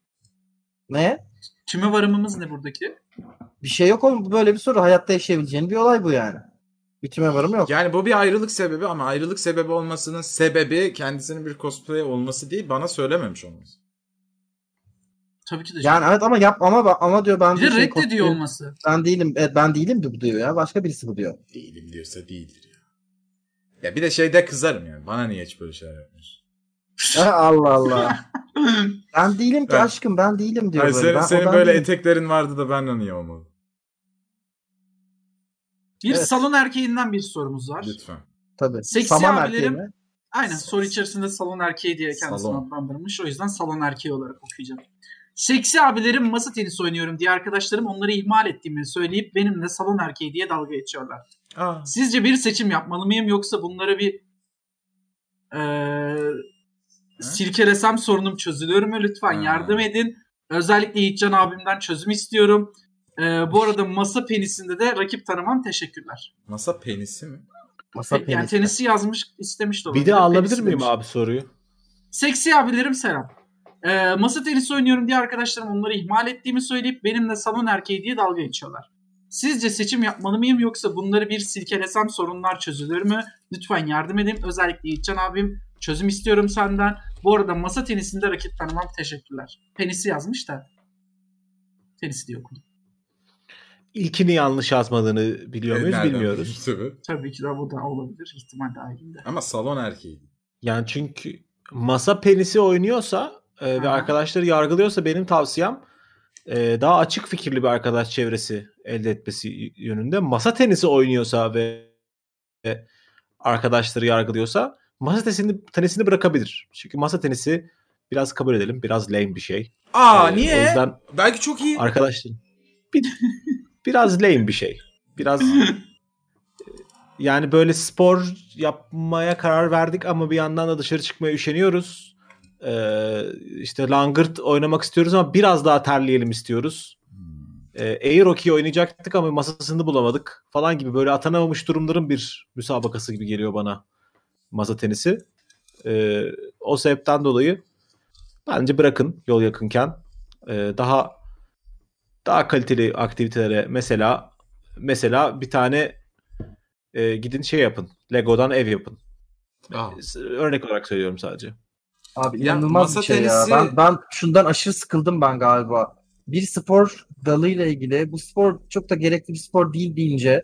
Ne? Tüme varımımız ne buradaki? Bir şey yok oğlum. Bu Böyle bir soru. Hayatta yaşayabileceğin bir olay bu yani. Bütüme varım yok. Yani bu bir ayrılık sebebi ama ayrılık sebebi olmasının sebebi kendisinin bir cosplay olması değil bana söylememiş olması. Tabii ki de. Yani evet ama yap ama ama diyor ben bir de şey, reddediyor olması. Ben değilim. Evet ben değilim bu diyor ya. Başka birisi bu diyor. Değilim diyorsa değildir ya. Ya bir de şeyde kızarım yani. Bana niye hiç böyle şeyler? Ha, Allah Allah. ben değilim ki aşkım ben değilim diyor Hayır, böyle. senin Ben- senin böyle değilim. eteklerin vardı da ben de niye olmadı? Bir Evet. salon erkeğinden bir sorumuz var. Lütfen. Tabii. Seksi Saman abilerim- erkeği mi? Aynen soru içerisinde salon erkeği diye kendisini Salon. adlandırmış. O yüzden salon erkeği olarak okuyacağım. Seksi abilerim masa tenisi oynuyorum diye arkadaşlarım onları ihmal ettiğimi söyleyip benimle salon erkeği diye dalga geçiyorlar. Aa. Sizce bir seçim yapmalı mıyım yoksa bunlara bir eee silkelesem sorunum çözülür mü? Lütfen Ha. yardım edin. Özellikle Yiğitcan abimden çözüm istiyorum. Eee, bu arada masa penisinde de rakip tanımam teşekkürler. Masa penisi mi? Masa yani penisi. tenisi yazmış istemiş de Bir olabilir. de alabilir miyim demiş. abi soruyu? Seksi abilerim selam. Ee, masa tenisi oynuyorum diye arkadaşlarım onları ihmal ettiğimi söyleyip benimle salon erkeği diye dalga geçiyorlar. Sizce seçim yapmalı mıyım yoksa bunları bir silkelesem sorunlar çözülür mü? Lütfen yardım edin. Özellikle Yiğitcan abim çözüm istiyorum senden. Bu arada masa tenisinde rakip tanımam teşekkürler. Penisi yazmış da. Tenisi diye okudum. İlkini yanlış yazmadığını biliyor muyuz Nereden bilmiyoruz. Tabii. Tabii ki de bu da olabilir. ihtimal dahilinde. Ama salon erkeği. Yani çünkü masa penisi oynuyorsa e, ve arkadaşları yargılıyorsa benim tavsiyem e, daha açık fikirli bir arkadaş çevresi elde etmesi yönünde. Masa tenisi oynuyorsa ve ve arkadaşları yargılıyorsa masa tenisini, tenisini bırakabilir. Çünkü masa tenisi biraz kabul edelim biraz lame bir şey. Aa E, niye? O yüzden Belki çok iyi. arkadaşların bir, biraz lame bir şey. Biraz e, yani böyle spor yapmaya karar verdik ama bir yandan da dışarı çıkmaya üşeniyoruz. Ee, işte langırt oynamak istiyoruz ama biraz daha terleyelim istiyoruz. Ee, air hockey oynayacaktık ama masasını bulamadık falan gibi böyle atanamamış durumların bir müsabakası gibi geliyor bana masa tenisi. Ee, o sebepten dolayı bence bırakın yol yakınken Ee, daha daha kaliteli aktivitelere mesela mesela bir tane e, gidin şey yapın. Lego'dan ev yapın. Aa. Örnek olarak söylüyorum sadece. Abi Ya inanılmaz masa bir şey tenisi- ya. Ben, ben şundan aşırı sıkıldım ben galiba. Bir spor dalıyla ilgili bu spor çok da gerekli bir spor değil deyince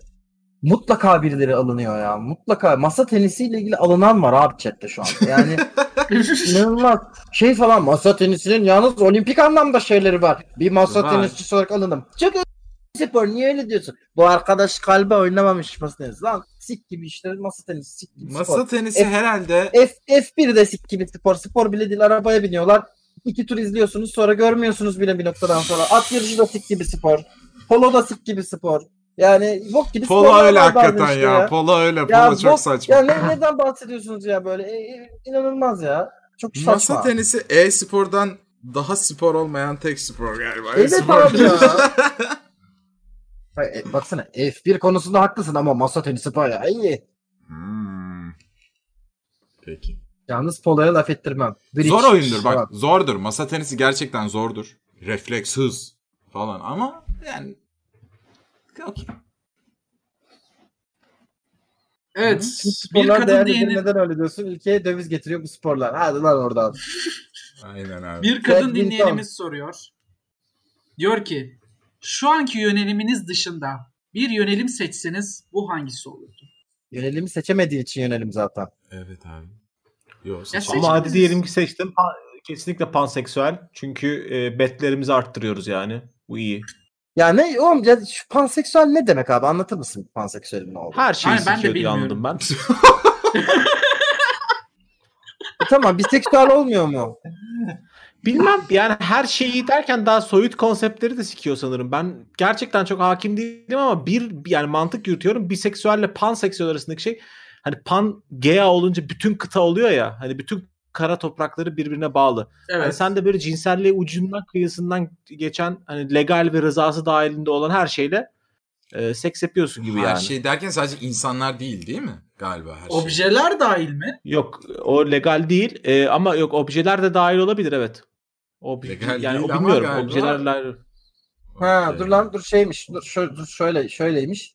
mutlaka birileri alınıyor ya. Mutlaka masa tenisiyle ilgili alınan var abi chatte şu an. Yani inanılmaz. Şey falan masa tenisinin yalnız olimpik anlamda şeyleri var. Bir masa Var. tenisçisi olarak alındım. Çok spor niye öyle diyorsun? Bu arkadaş kalbe oynamamış masa tenisi. Lan sik gibi işte masa tenisi sik gibi Masa spor. tenisi F- herhalde F, F1 de sik gibi spor. Spor bile değil arabaya biniyorlar. İki tur izliyorsunuz sonra görmüyorsunuz bile bir noktadan sonra. At yarışı da sik gibi spor. Polo da sik gibi spor. Yani bok gibi Polo öyle hakikaten işte ya. Polo öyle. Polo Ya çok bok- saçma. Ya ne, neden bahsediyorsunuz ya böyle? E, e, inanılmaz ya. Çok saçma. Masa tenisi e-spordan daha spor olmayan tek spor galiba. Evet E-spor- abi ya. E, baksana F1 konusunda haklısın ama masa tenisi bayağı iyi. Hmm. Peki. Yalnız poloya laf ettirmem. Bridge Zor oyundur bak. falan. Zordur. Masa tenisi gerçekten zordur. Refleks, hız falan ama yani okey. evet. Bu Bir sporlar kadın diyenin Neden öyle diyorsun? Ülkeye döviz getiriyor bu sporlar. Hadi lan oradan. Aynen abi. Bir kadın Badminton. dinleyenimiz soruyor. Diyor ki şu anki yöneliminiz dışında bir yönelim seçseniz bu hangisi olurdu? Yönelimi seçemediği için yönelim zaten. Evet abi. Yo, Ya seç- seç- Ama hadi diyelim ki seçtim. Pa- Kesinlikle panseksüel. Çünkü e, betlerimizi arttırıyoruz yani. Bu iyi. Ya ne oğlum ya şu panseksüel ne demek abi anlatır mısın panseksüelin ne olduğunu? Her şeyi Aynen, ben de bilmiyorum. anladım ben. E tamam biseksüel olmuyor mu? Bilmem yani her şeyi derken daha soyut konseptleri de sikiyor sanırım. Ben gerçekten çok hakim değilim ama bir yani mantık yürütüyorum. Biseksüelle panseksüel arasındaki şey hani pan gea olunca bütün kıta oluyor ya. Hani bütün kara toprakları birbirine bağlı. Evet. Hani sen de böyle cinselliğe ucundan kıyısından geçen hani legal ve rızası dahilinde olan her şeyle e, seks yapıyorsun gibi Her yani. şey derken sadece insanlar değil değil mi? Galiba her şey. Objeler dahil mi? Yok o legal değil e, ama yok objeler de dahil olabilir evet. Obje, Legal yani o bilmiyorum galiba. objelerle Ha Okey. dur lan dur şeymiş dur, şö- dur şöyle şöyleymiş.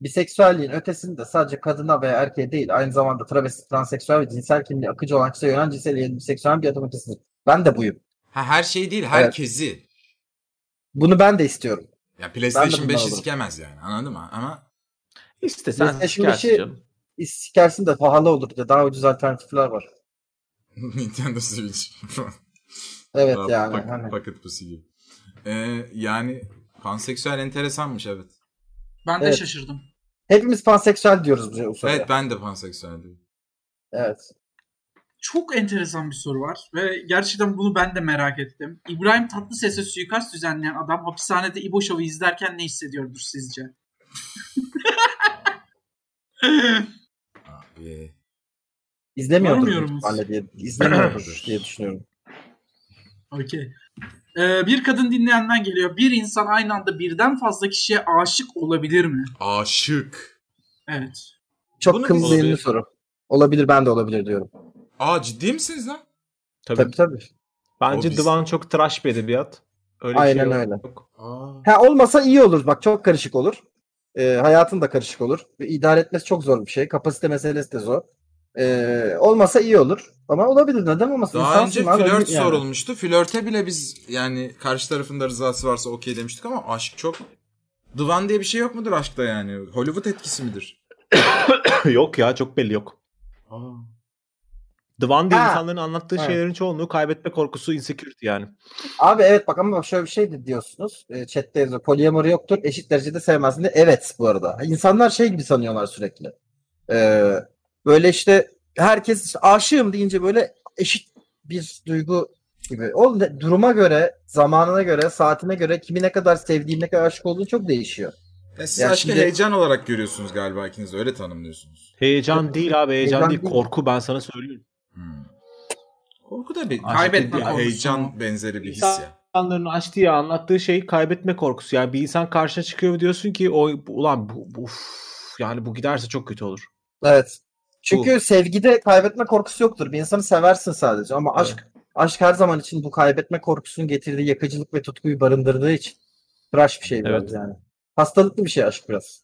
Biseksüelliğin ötesinde sadece kadına veya erkeğe değil aynı zamanda travesti, transseksüel ve cinsel kimliği akıcı olan kişiye yönelen cinsel eğilim biseksüel bir adım ötesidir. Ben de buyum. Ha, her şey değil herkesi. Bunu ben de istiyorum. Ya PlayStation bundan 5'i alırım. sikemez yani anladın mı? Ama istesen sikersin 5'i canım. sikersin de pahalı olur diye daha ucuz alternatifler var. Nintendo Switch. Evet Daha yani. pak- hani. Paket pusu gibi. Ee, yani panseksüel enteresanmış evet. Ben de Evet. şaşırdım. Hepimiz panseksüel diyoruz bu soruya. Evet ben de panseksüeldim. Evet. Çok enteresan bir soru var ve gerçekten bunu ben de merak ettim. İbrahim Tatlıses'e suikast düzenleyen adam hapishanede İbo Show'u izlerken ne hissediyordur sizce? Abi. İzlemiyordur izlemiyordur diye düşünüyorum. Okey. Ee, bir kadın dinleyenden geliyor. Bir insan aynı anda birden fazla kişiye aşık olabilir mi? Aşık. Evet. Çok Bunu kımzıyımlı olabilir. soru. Olabilir ben de olabilir diyorum. Aa ciddi misiniz lan? Tabii. Tabii tabii. Bence O biz- Divan çok trash bir edebiyat. Öyle bir Aynen şey öyle. yok. Aa. Ha olmasa iyi olur. Bak çok karışık olur. Ee, hayatın da karışık olur. Ve idare etmesi çok zor bir şey. Kapasite meselesi de zor. Ee, olmasa iyi olur. Ama olabilir. Neden olmasın? Daha İnsansın önce abi, flört yani. sorulmuştu. Flörte bile biz yani karşı tarafında rızası varsa okey demiştik ama aşk çok... Divan diye bir şey yok mudur aşkta yani? Hollywood etkisi midir? yok ya çok belli yok. Aa. Divan diye Ha. insanların anlattığı Evet. şeylerin çoğunluğu kaybetme korkusu, insecurity yani. Abi evet bak ama şöyle bir şey de diyorsunuz. E, chatte yazıyor. Polyamoru yoktur. Eşit derecede sevmezsin de. Evet bu arada. İnsanlar şey gibi sanıyorlar sürekli. Ee, böyle işte herkes işte aşığım deyince böyle eşit bir duygu gibi. O duruma göre, zamanına göre, saatine göre kimi ne kadar sevdiğin, ne kadar aşık olduğun çok değişiyor. Ya siz Ya aşkı şimdi- heyecan olarak görüyorsunuz galiba ikiniz de öyle tanımlıyorsunuz. Heyecan değil abi, heyecan, Heyecan değil, değil. korku ben sana söylüyorum. Hmm. Korku da bir Kaybetme bir korkusu. heyecan benzeri bir his ya. İnsanların aşk diye anlattığı şey kaybetme korkusu. Yani bir insan karşına çıkıyor diyorsun ki o ulan bu, bu uf, yani bu giderse çok kötü olur. Evet. Çünkü sevgide kaybetme korkusu yoktur. Bir insanı seversin sadece ama Evet. aşk aşk her zaman için bu kaybetme korkusunun getirdiği yakıcılık ve tutkuyu barındırdığı için tıraş bir şey biraz Evet. yani. Hastalıklı bir şey aşk biraz.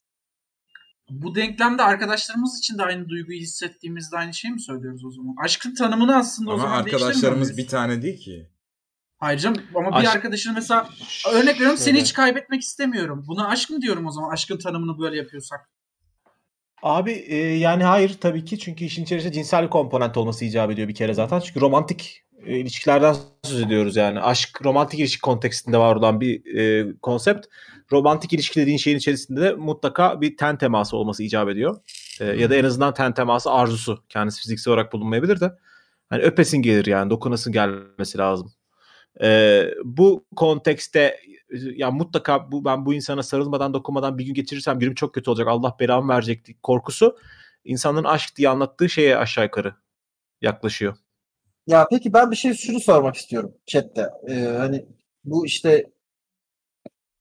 Bu denklemde arkadaşlarımız için de aynı duyguyu hissettiğimizde aynı şey mi söylüyoruz o zaman? Aşkın tanımını aslında o Ama zaman değiştirmiyor arkadaşlarımız bir tane değil ki. Hayır canım ama bir Aşk- arkadaşını mesela örnek veriyorum seni hiç kaybetmek istemiyorum. Buna aşk mı diyorum o zaman aşkın tanımını böyle yapıyorsak? Abi e, yani hayır tabii ki çünkü işin içerisinde cinsel bir komponent olması icap ediyor bir kere zaten. Çünkü romantik e, ilişkilerden söz ediyoruz yani. Aşk romantik ilişki kontekstinde var olan bir e, konsept. Romantik ilişki dediğin şeyin içerisinde de mutlaka bir ten teması olması icap ediyor. E, ya da en azından ten teması arzusu. Kendisi fiziksel olarak bulunmayabilir de. Hani öpesin gelir yani dokunasın gelmesi lazım. E, bu kontekste ya mutlaka bu ben bu insana sarılmadan dokunmadan bir gün geçirirsem günüm çok kötü olacak. Allah belamı verecek korkusu insanın aşk diye anlattığı şeye aşağı yukarı yaklaşıyor. Ya peki ben bir şey şunu sormak istiyorum chatte. Ee, hani bu işte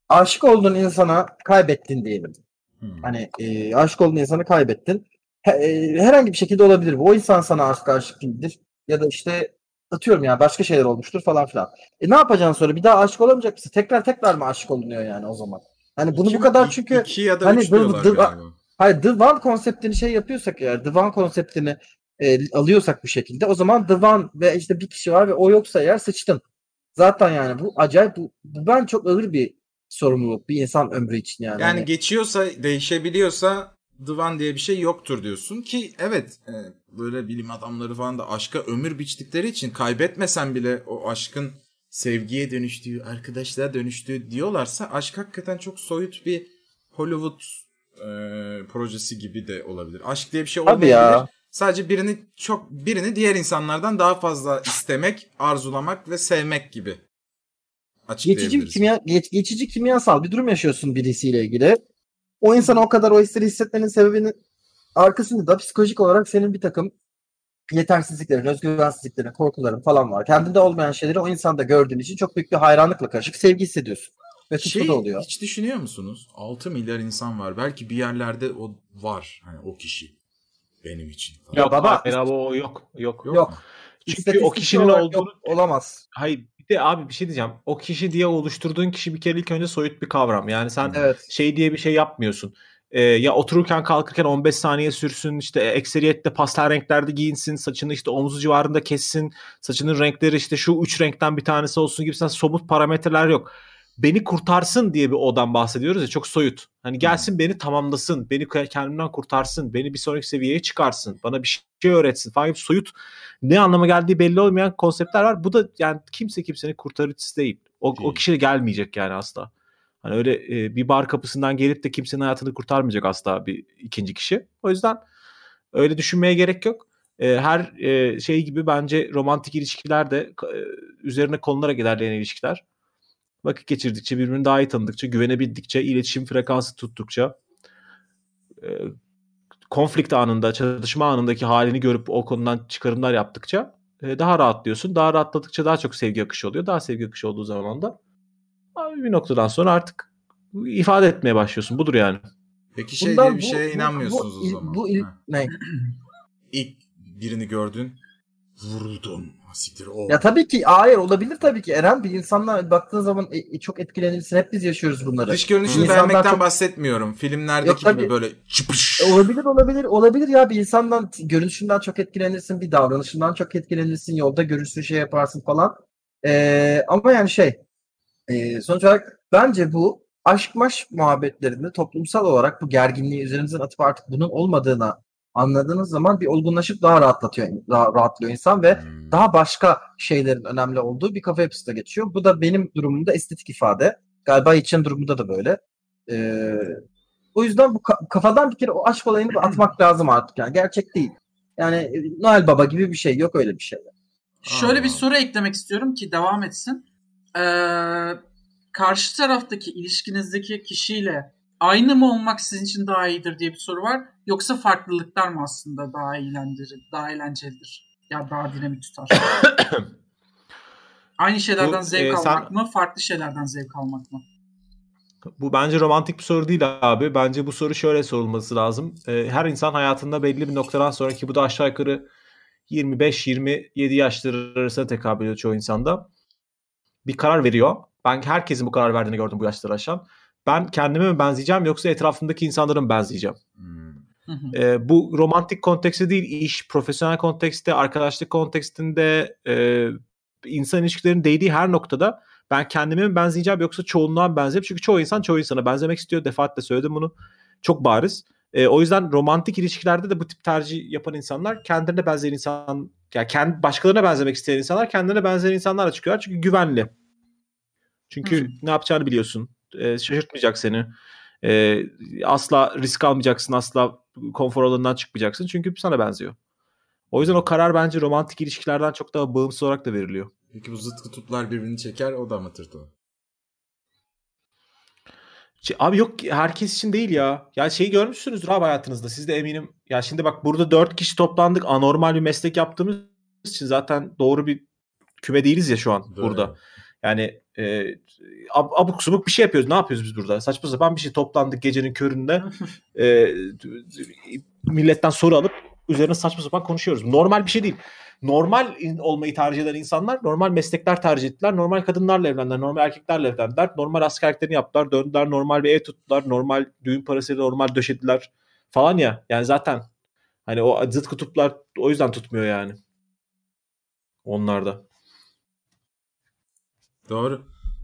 aşık olduğun insana kaybettin diyelim. Hmm. Hani e, aşık olduğun insanı kaybettin. He- e, herhangi bir şekilde olabilir bu. O insan sana aşık aşık değildir. Ya da işte atıyorum ya başka şeyler olmuştur falan filan. E ne yapacaksın sonra? Bir daha aşık olamayacak mısın? Tekrar tekrar mı aşık olunuyor yani o zaman? Hani bunu İki- bu kadar çünkü iki ya da hani üç diyorlar bu- galiba. hayır The One konseptini şey yapıyorsak eğer The One konseptini e, alıyorsak bu şekilde o zaman The One ve işte bir kişi var ve o yoksa eğer sıçtın. Zaten yani bu acayip bu, bu ben çok ağır bir sorumluluk bir insan ömrü için yani. Yani Hani- geçiyorsa, değişebiliyorsa Divan diye bir şey yoktur diyorsun ki evet e, böyle bilim adamları falan da aşka ömür biçtikleri için kaybetmesen bile o aşkın sevgiye dönüştüğü, arkadaşlığa dönüştüğü diyorlarsa aşk hakikaten çok soyut bir Hollywood e, projesi gibi de olabilir. Aşk diye bir şey olmayabilir. ya. Sadece birini çok birini diğer insanlardan daha fazla istemek, arzulamak ve sevmek gibi. Geçici kimya geç- geçici kimyasal bir durum yaşıyorsun birisiyle ilgili. O insana o kadar o hisleri hissetmenin sebebinin arkasında da psikolojik olarak senin bir takım yetersizliklerin, özgüvensizliklerin, korkuların falan var. Kendinde olmayan şeyleri o insanda gördüğün için çok büyük bir hayranlıkla karışık sevgi hissediyorsun. Ve Şey, da oluyor. hiç düşünüyor musunuz? 6 milyar insan var. Belki bir yerlerde o var. Hani o kişi. Benim için. falan. Ya baba- abi o yok. Yok. Yok. Yok. Çünkü o kişinin olduğunu yok, olamaz. hayır bir de abi bir şey diyeceğim. O kişi diye oluşturduğun kişi bir kere ilk önce soyut bir kavram. Yani sen Evet. şey diye bir şey yapmıyorsun. Ee, ya otururken kalkırken 15 saniye sürsün işte ekseriyetle pastel renklerde giyinsin saçını işte omzu civarında kessin saçının renkleri işte şu üç renkten bir tanesi olsun gibi sen somut parametreler yok. Beni kurtarsın diye bir odan bahsediyoruz ya çok soyut. Hani gelsin beni tamamlasın, beni kendimden kurtarsın, beni bir sonraki seviyeye çıkarsın, bana bir şey öğretsin falan gibi soyut ne anlama geldiği belli olmayan konseptler var. Bu da yani kimse kimsenin kurtarıcısı değil. O, o kişi de gelmeyecek yani asla. Hani öyle e, bir bar kapısından gelip de kimsenin hayatını kurtarmayacak asla bir ikinci kişi. O yüzden öyle düşünmeye gerek yok. E, her e, şey gibi bence romantik ilişkiler de e, üzerine konularak ilerleyen ilişkiler. Vakit geçirdikçe, birbirini daha iyi tanıdıkça, güvenebildikçe, iletişim frekansı tuttukça, e, konflikt anında, çatışma anındaki halini görüp o konudan çıkarımlar yaptıkça e, daha rahatlıyorsun. Daha rahatladıkça daha çok sevgi akışı oluyor. Daha sevgi akışı olduğu zaman da bir noktadan sonra artık ifade etmeye başlıyorsun. Budur yani. Peki şey Bundan diye bir şeye bu- inanmıyorsunuz bu, o zaman. Bu il- Ha. ne? İlk birini gördün. Vuruldun. Siktir o. Ya tabii ki hayır olabilir tabii ki. Eren bir insanla baktığın zaman e, e, çok etkilenirsin. Hep biz yaşıyoruz bunları. Dış görünüşünü İnsanlar beğenmekten çok- bahsetmiyorum. Filmlerdeki Yok, tabii. gibi böyle çıpış. E, Olabilir olabilir olabilir ya bir insandan görünüşünden çok etkilenirsin bir davranışından çok etkilenirsin yolda görürsün şey yaparsın falan Ee, ama yani şey e, sonuç olarak bence bu aşk maş muhabbetlerinde toplumsal olarak bu gerginliği üzerinizden atıp artık bunun olmadığına anladığınız zaman bir olgunlaşıp daha rahatlatıyor daha rahatlıyor insan ve Hmm. daha başka şeylerin önemli olduğu bir kafa yapısına geçiyor. Bu da benim durumumda estetik ifade. Galiba için durumunda da böyle. Ee, o yüzden bu ka- kafadan bir kere o aşk olayını atmak lazım artık yani. Gerçek değil. Yani e, Noel Baba gibi bir şey yok öyle bir şey. Şöyle bir soru eklemek istiyorum ki devam etsin. Ee, karşı taraftaki ilişkinizdeki kişiyle aynı mı olmak sizin için daha iyidir diye bir soru var. Yoksa farklılıklar mı aslında daha eğlendirir, daha eğlencelidir? Ya daha dinamik tutar. Aynı şeylerden Bu, zevk e, sen- almak mı, farklı şeylerden zevk almak mı? Bu bence romantik bir soru değil abi. Bence bu soru şöyle sorulması lazım. Ee, her insan hayatında belli bir noktadan sonraki bu da aşağı yukarı 25-27 yaşları arasında tekabül ediyor çoğu insanda. Bir karar veriyor. Ben herkesin bu karar verdiğini gördüm bu yaşları aşan. Ben kendime mi benzeyeceğim yoksa etrafımdaki insanlara mı benzeyeceğim? Hmm. Hı hı. Ee, bu romantik kontekste değil, iş, profesyonel kontekste, arkadaşlık kontekstinde, e, insan ilişkilerinin değdiği her noktada ben kendime mi benzeyeceğim yoksa çoğunluğa mı benzeyeceğim? Çünkü çoğu insan çoğu insana benzemek istiyor. Defaatle söyledim bunu. Çok bariz. E, o yüzden romantik ilişkilerde de bu tip tercih yapan insanlar kendilerine benzeyen insan, yani kendi başkalarına benzemek isteyen insanlar kendilerine benzeyen insanlarla çıkıyorlar. Çünkü güvenli. Çünkü hı. ne yapacağını biliyorsun. E, şaşırtmayacak seni. E, asla risk almayacaksın. Asla konfor alanından çıkmayacaksın. Çünkü sana benziyor. O yüzden o karar bence romantik ilişkilerden çok daha bağımsız olarak da veriliyor. Peki bu zıt kutuplar birbirini çeker o da mı Abi yok herkes için değil ya. Ya şeyi görmüşsünüzdür abi hayatınızda. Siz de eminim. Ya şimdi bak burada dört kişi toplandık. Anormal bir meslek yaptığımız için zaten doğru bir küme değiliz ya şu an Doğru. burada. Yani e, ab- abuk subuk bir şey yapıyoruz. Ne yapıyoruz biz burada? Saçma sapan bir şey toplandık gecenin köründe. e, milletten soru alıp üzerine saçma sapan konuşuyoruz. Normal bir şey değil. Normal olmayı tercih eden insanlar normal meslekler tercih ettiler. Normal kadınlarla evlendiler. Normal erkeklerle evlendiler. Normal askerliklerini yaptılar. Döndüler. Normal bir ev tuttular. Normal düğün parasıyla normal döşediler falan ya. Yani zaten hani o zıt kutuplar o yüzden tutmuyor yani. Onlarda. Doğru.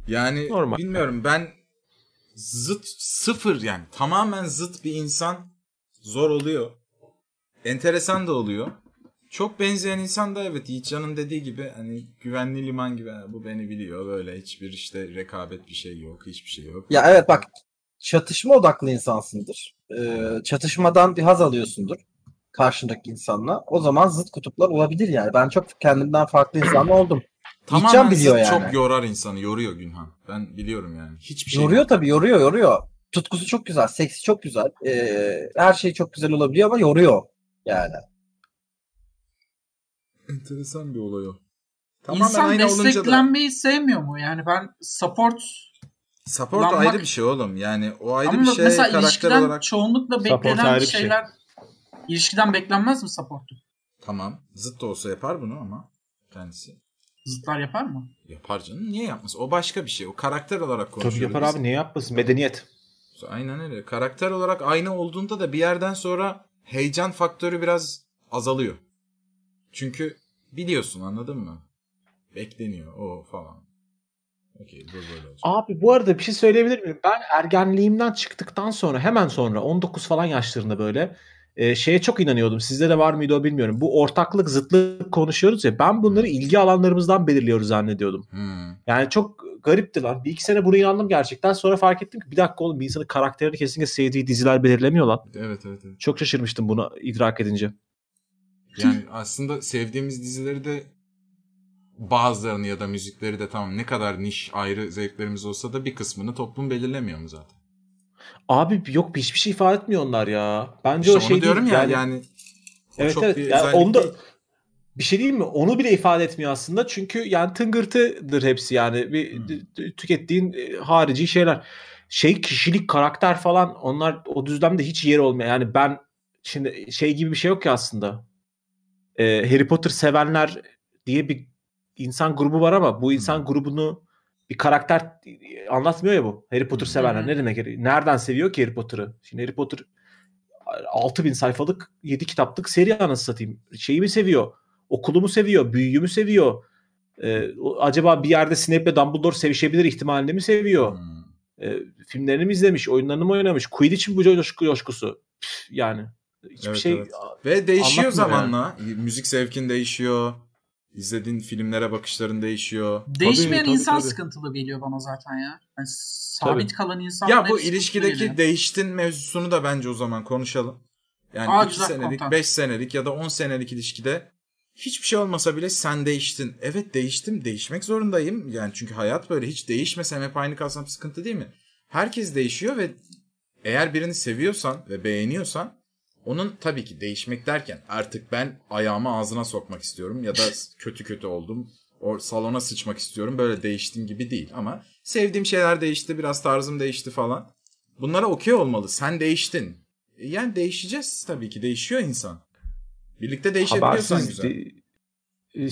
Yani Normal. bilmiyorum ben zıt sıfır yani tamamen zıt bir insan zor oluyor. Enteresan da oluyor. çok benzeyen insan da evet Yiğitcan'ın dediği gibi hani güvenli liman gibi "Ha, bu beni biliyor böyle hiçbir işte rekabet bir şey yok hiçbir şey yok. Ya evet bak çatışma odaklı insansındır. Ee, çatışmadan bir haz alıyorsundur karşındaki insanla. O zaman zıt kutuplar olabilir yani. Ben çok kendimden farklı insan oldum. Tamamen Yiğitcan biliyor yani. çok yorar insanı yoruyor Günhan. Ben biliyorum yani hiçbir şey Yoruyor yok. tabii yoruyor yoruyor. Tutkusu çok güzel, seksi çok güzel. Ee, her şey çok güzel olabiliyor ama yoruyor yani. Enteresan bir olay o. Tamamen İnsan aynı olunca da desteklenmeyi sevmiyor mu? Yani ben support support Lanmak- ayrı bir şey oğlum. Yani o ayrı ama bir şey mesela karakter ilişkiden olarak çoğunlukla beklenen ayrı bir şey. şeyler ilişkiden beklenmez mi support'u? tamam zıt da olsa yapar bunu ama kendisi. Zıtlar yapar mı? Yapar canım. Niye yapmaz? O başka bir şey. O karakter olarak konuşuyoruz. Tabii yapar biz. abi ne yapmasın medeniyet. Aynen öyle. Karakter olarak aynı olduğunda da bir yerden sonra heyecan faktörü biraz azalıyor. Çünkü biliyorsun anladın mı? Bekleniyor o falan. Okey bu böyle olacak. Abi bu arada bir şey söyleyebilir miyim? Ben ergenliğimden çıktıktan sonra hemen sonra 19 falan yaşlarında böyle e, şeye çok inanıyordum. Sizde de var mıydı o bilmiyorum. Bu ortaklık zıtlık konuşuyoruz ya ben bunları ilgi alanlarımızdan belirliyoruz zannediyordum. Hmm. Yani çok garipti lan. Bir iki sene buna inandım gerçekten. Sonra fark ettim ki bir dakika oğlum bir insanın karakterini kesinlikle sevdiği diziler belirlemiyor lan. Evet evet evet. Çok şaşırmıştım bunu idrak edince. Yani aslında sevdiğimiz dizileri de bazılarını ya da müzikleri de tamam ne kadar niş ayrı zevklerimiz olsa da bir kısmını toplum belirlemiyor mu zaten? Abi yok hiçbir şey ifade etmiyor onlar ya. Bence İşte o şey diyorum değil. ya yani, yani, Evet evet. Yani onu da değil. bir şey değil mi? Onu bile ifade etmiyor aslında. Çünkü yani tıngırtıdır hepsi yani. Bir Hmm. tükettiğin e, harici şeyler. Şey kişilik, karakter falan onlar o düzlemde hiç yeri olmuyor. Yani ben şimdi şey gibi bir şey yok ki aslında. Ee, Harry Potter sevenler diye bir insan grubu var ama bu insan Hmm. grubunu bir karakter anlatmıyor ya bu. Harry Potter sevenler ne demek? Nereden seviyor ki Harry Potter'ı? Şimdi Harry Potter 6000 sayfalık 7 kitaplık seri anasını satayım. Şeyi mi seviyor? Okulu mu seviyor? Büyüyü mü seviyor? Ee, acaba bir yerde Snape ile Dumbledore sevişebilir ihtimalini mi seviyor? Hmm. Ee, filmlerini mi izlemiş? Oyunlarını mı oynamış? Quidditch mi bu coşku, coşkusu? Püf, yani hiçbir Evet, şey evet. Ve değişiyor zamanla. Müzik zevkin değişiyor. İzlediğin filmlere bakışların değişiyor. Değişmeyen tabii, insan tabii. sıkıntılı geliyor bana zaten ya. Yani sabit Tabii. kalan insan Ya bu ilişkideki geliyor. değiştin mevzusunu da bence o zaman konuşalım. Yani Aa, 2 güzel senelik, kontak. 5 senelik ya da 10 senelik ilişkide hiçbir şey olmasa bile sen değiştin. Evet değiştim, değişmek zorundayım. Yani çünkü hayat böyle hiç değişmesem hep aynı kalsam sıkıntı değil mi? Herkes değişiyor ve eğer birini seviyorsan ve beğeniyorsan onun tabii ki değişmek derken artık ben ayağımı ağzına sokmak istiyorum ya da kötü kötü oldum. O salona sıçmak istiyorum. Böyle değiştim gibi değil ama sevdiğim şeyler değişti, biraz tarzım değişti falan. Bunlara okey olmalı. Sen değiştin. E, Yani değişeceğiz tabii ki. Değişiyor insan. Birlikte değişebiliyorsan habersiz güzel. de-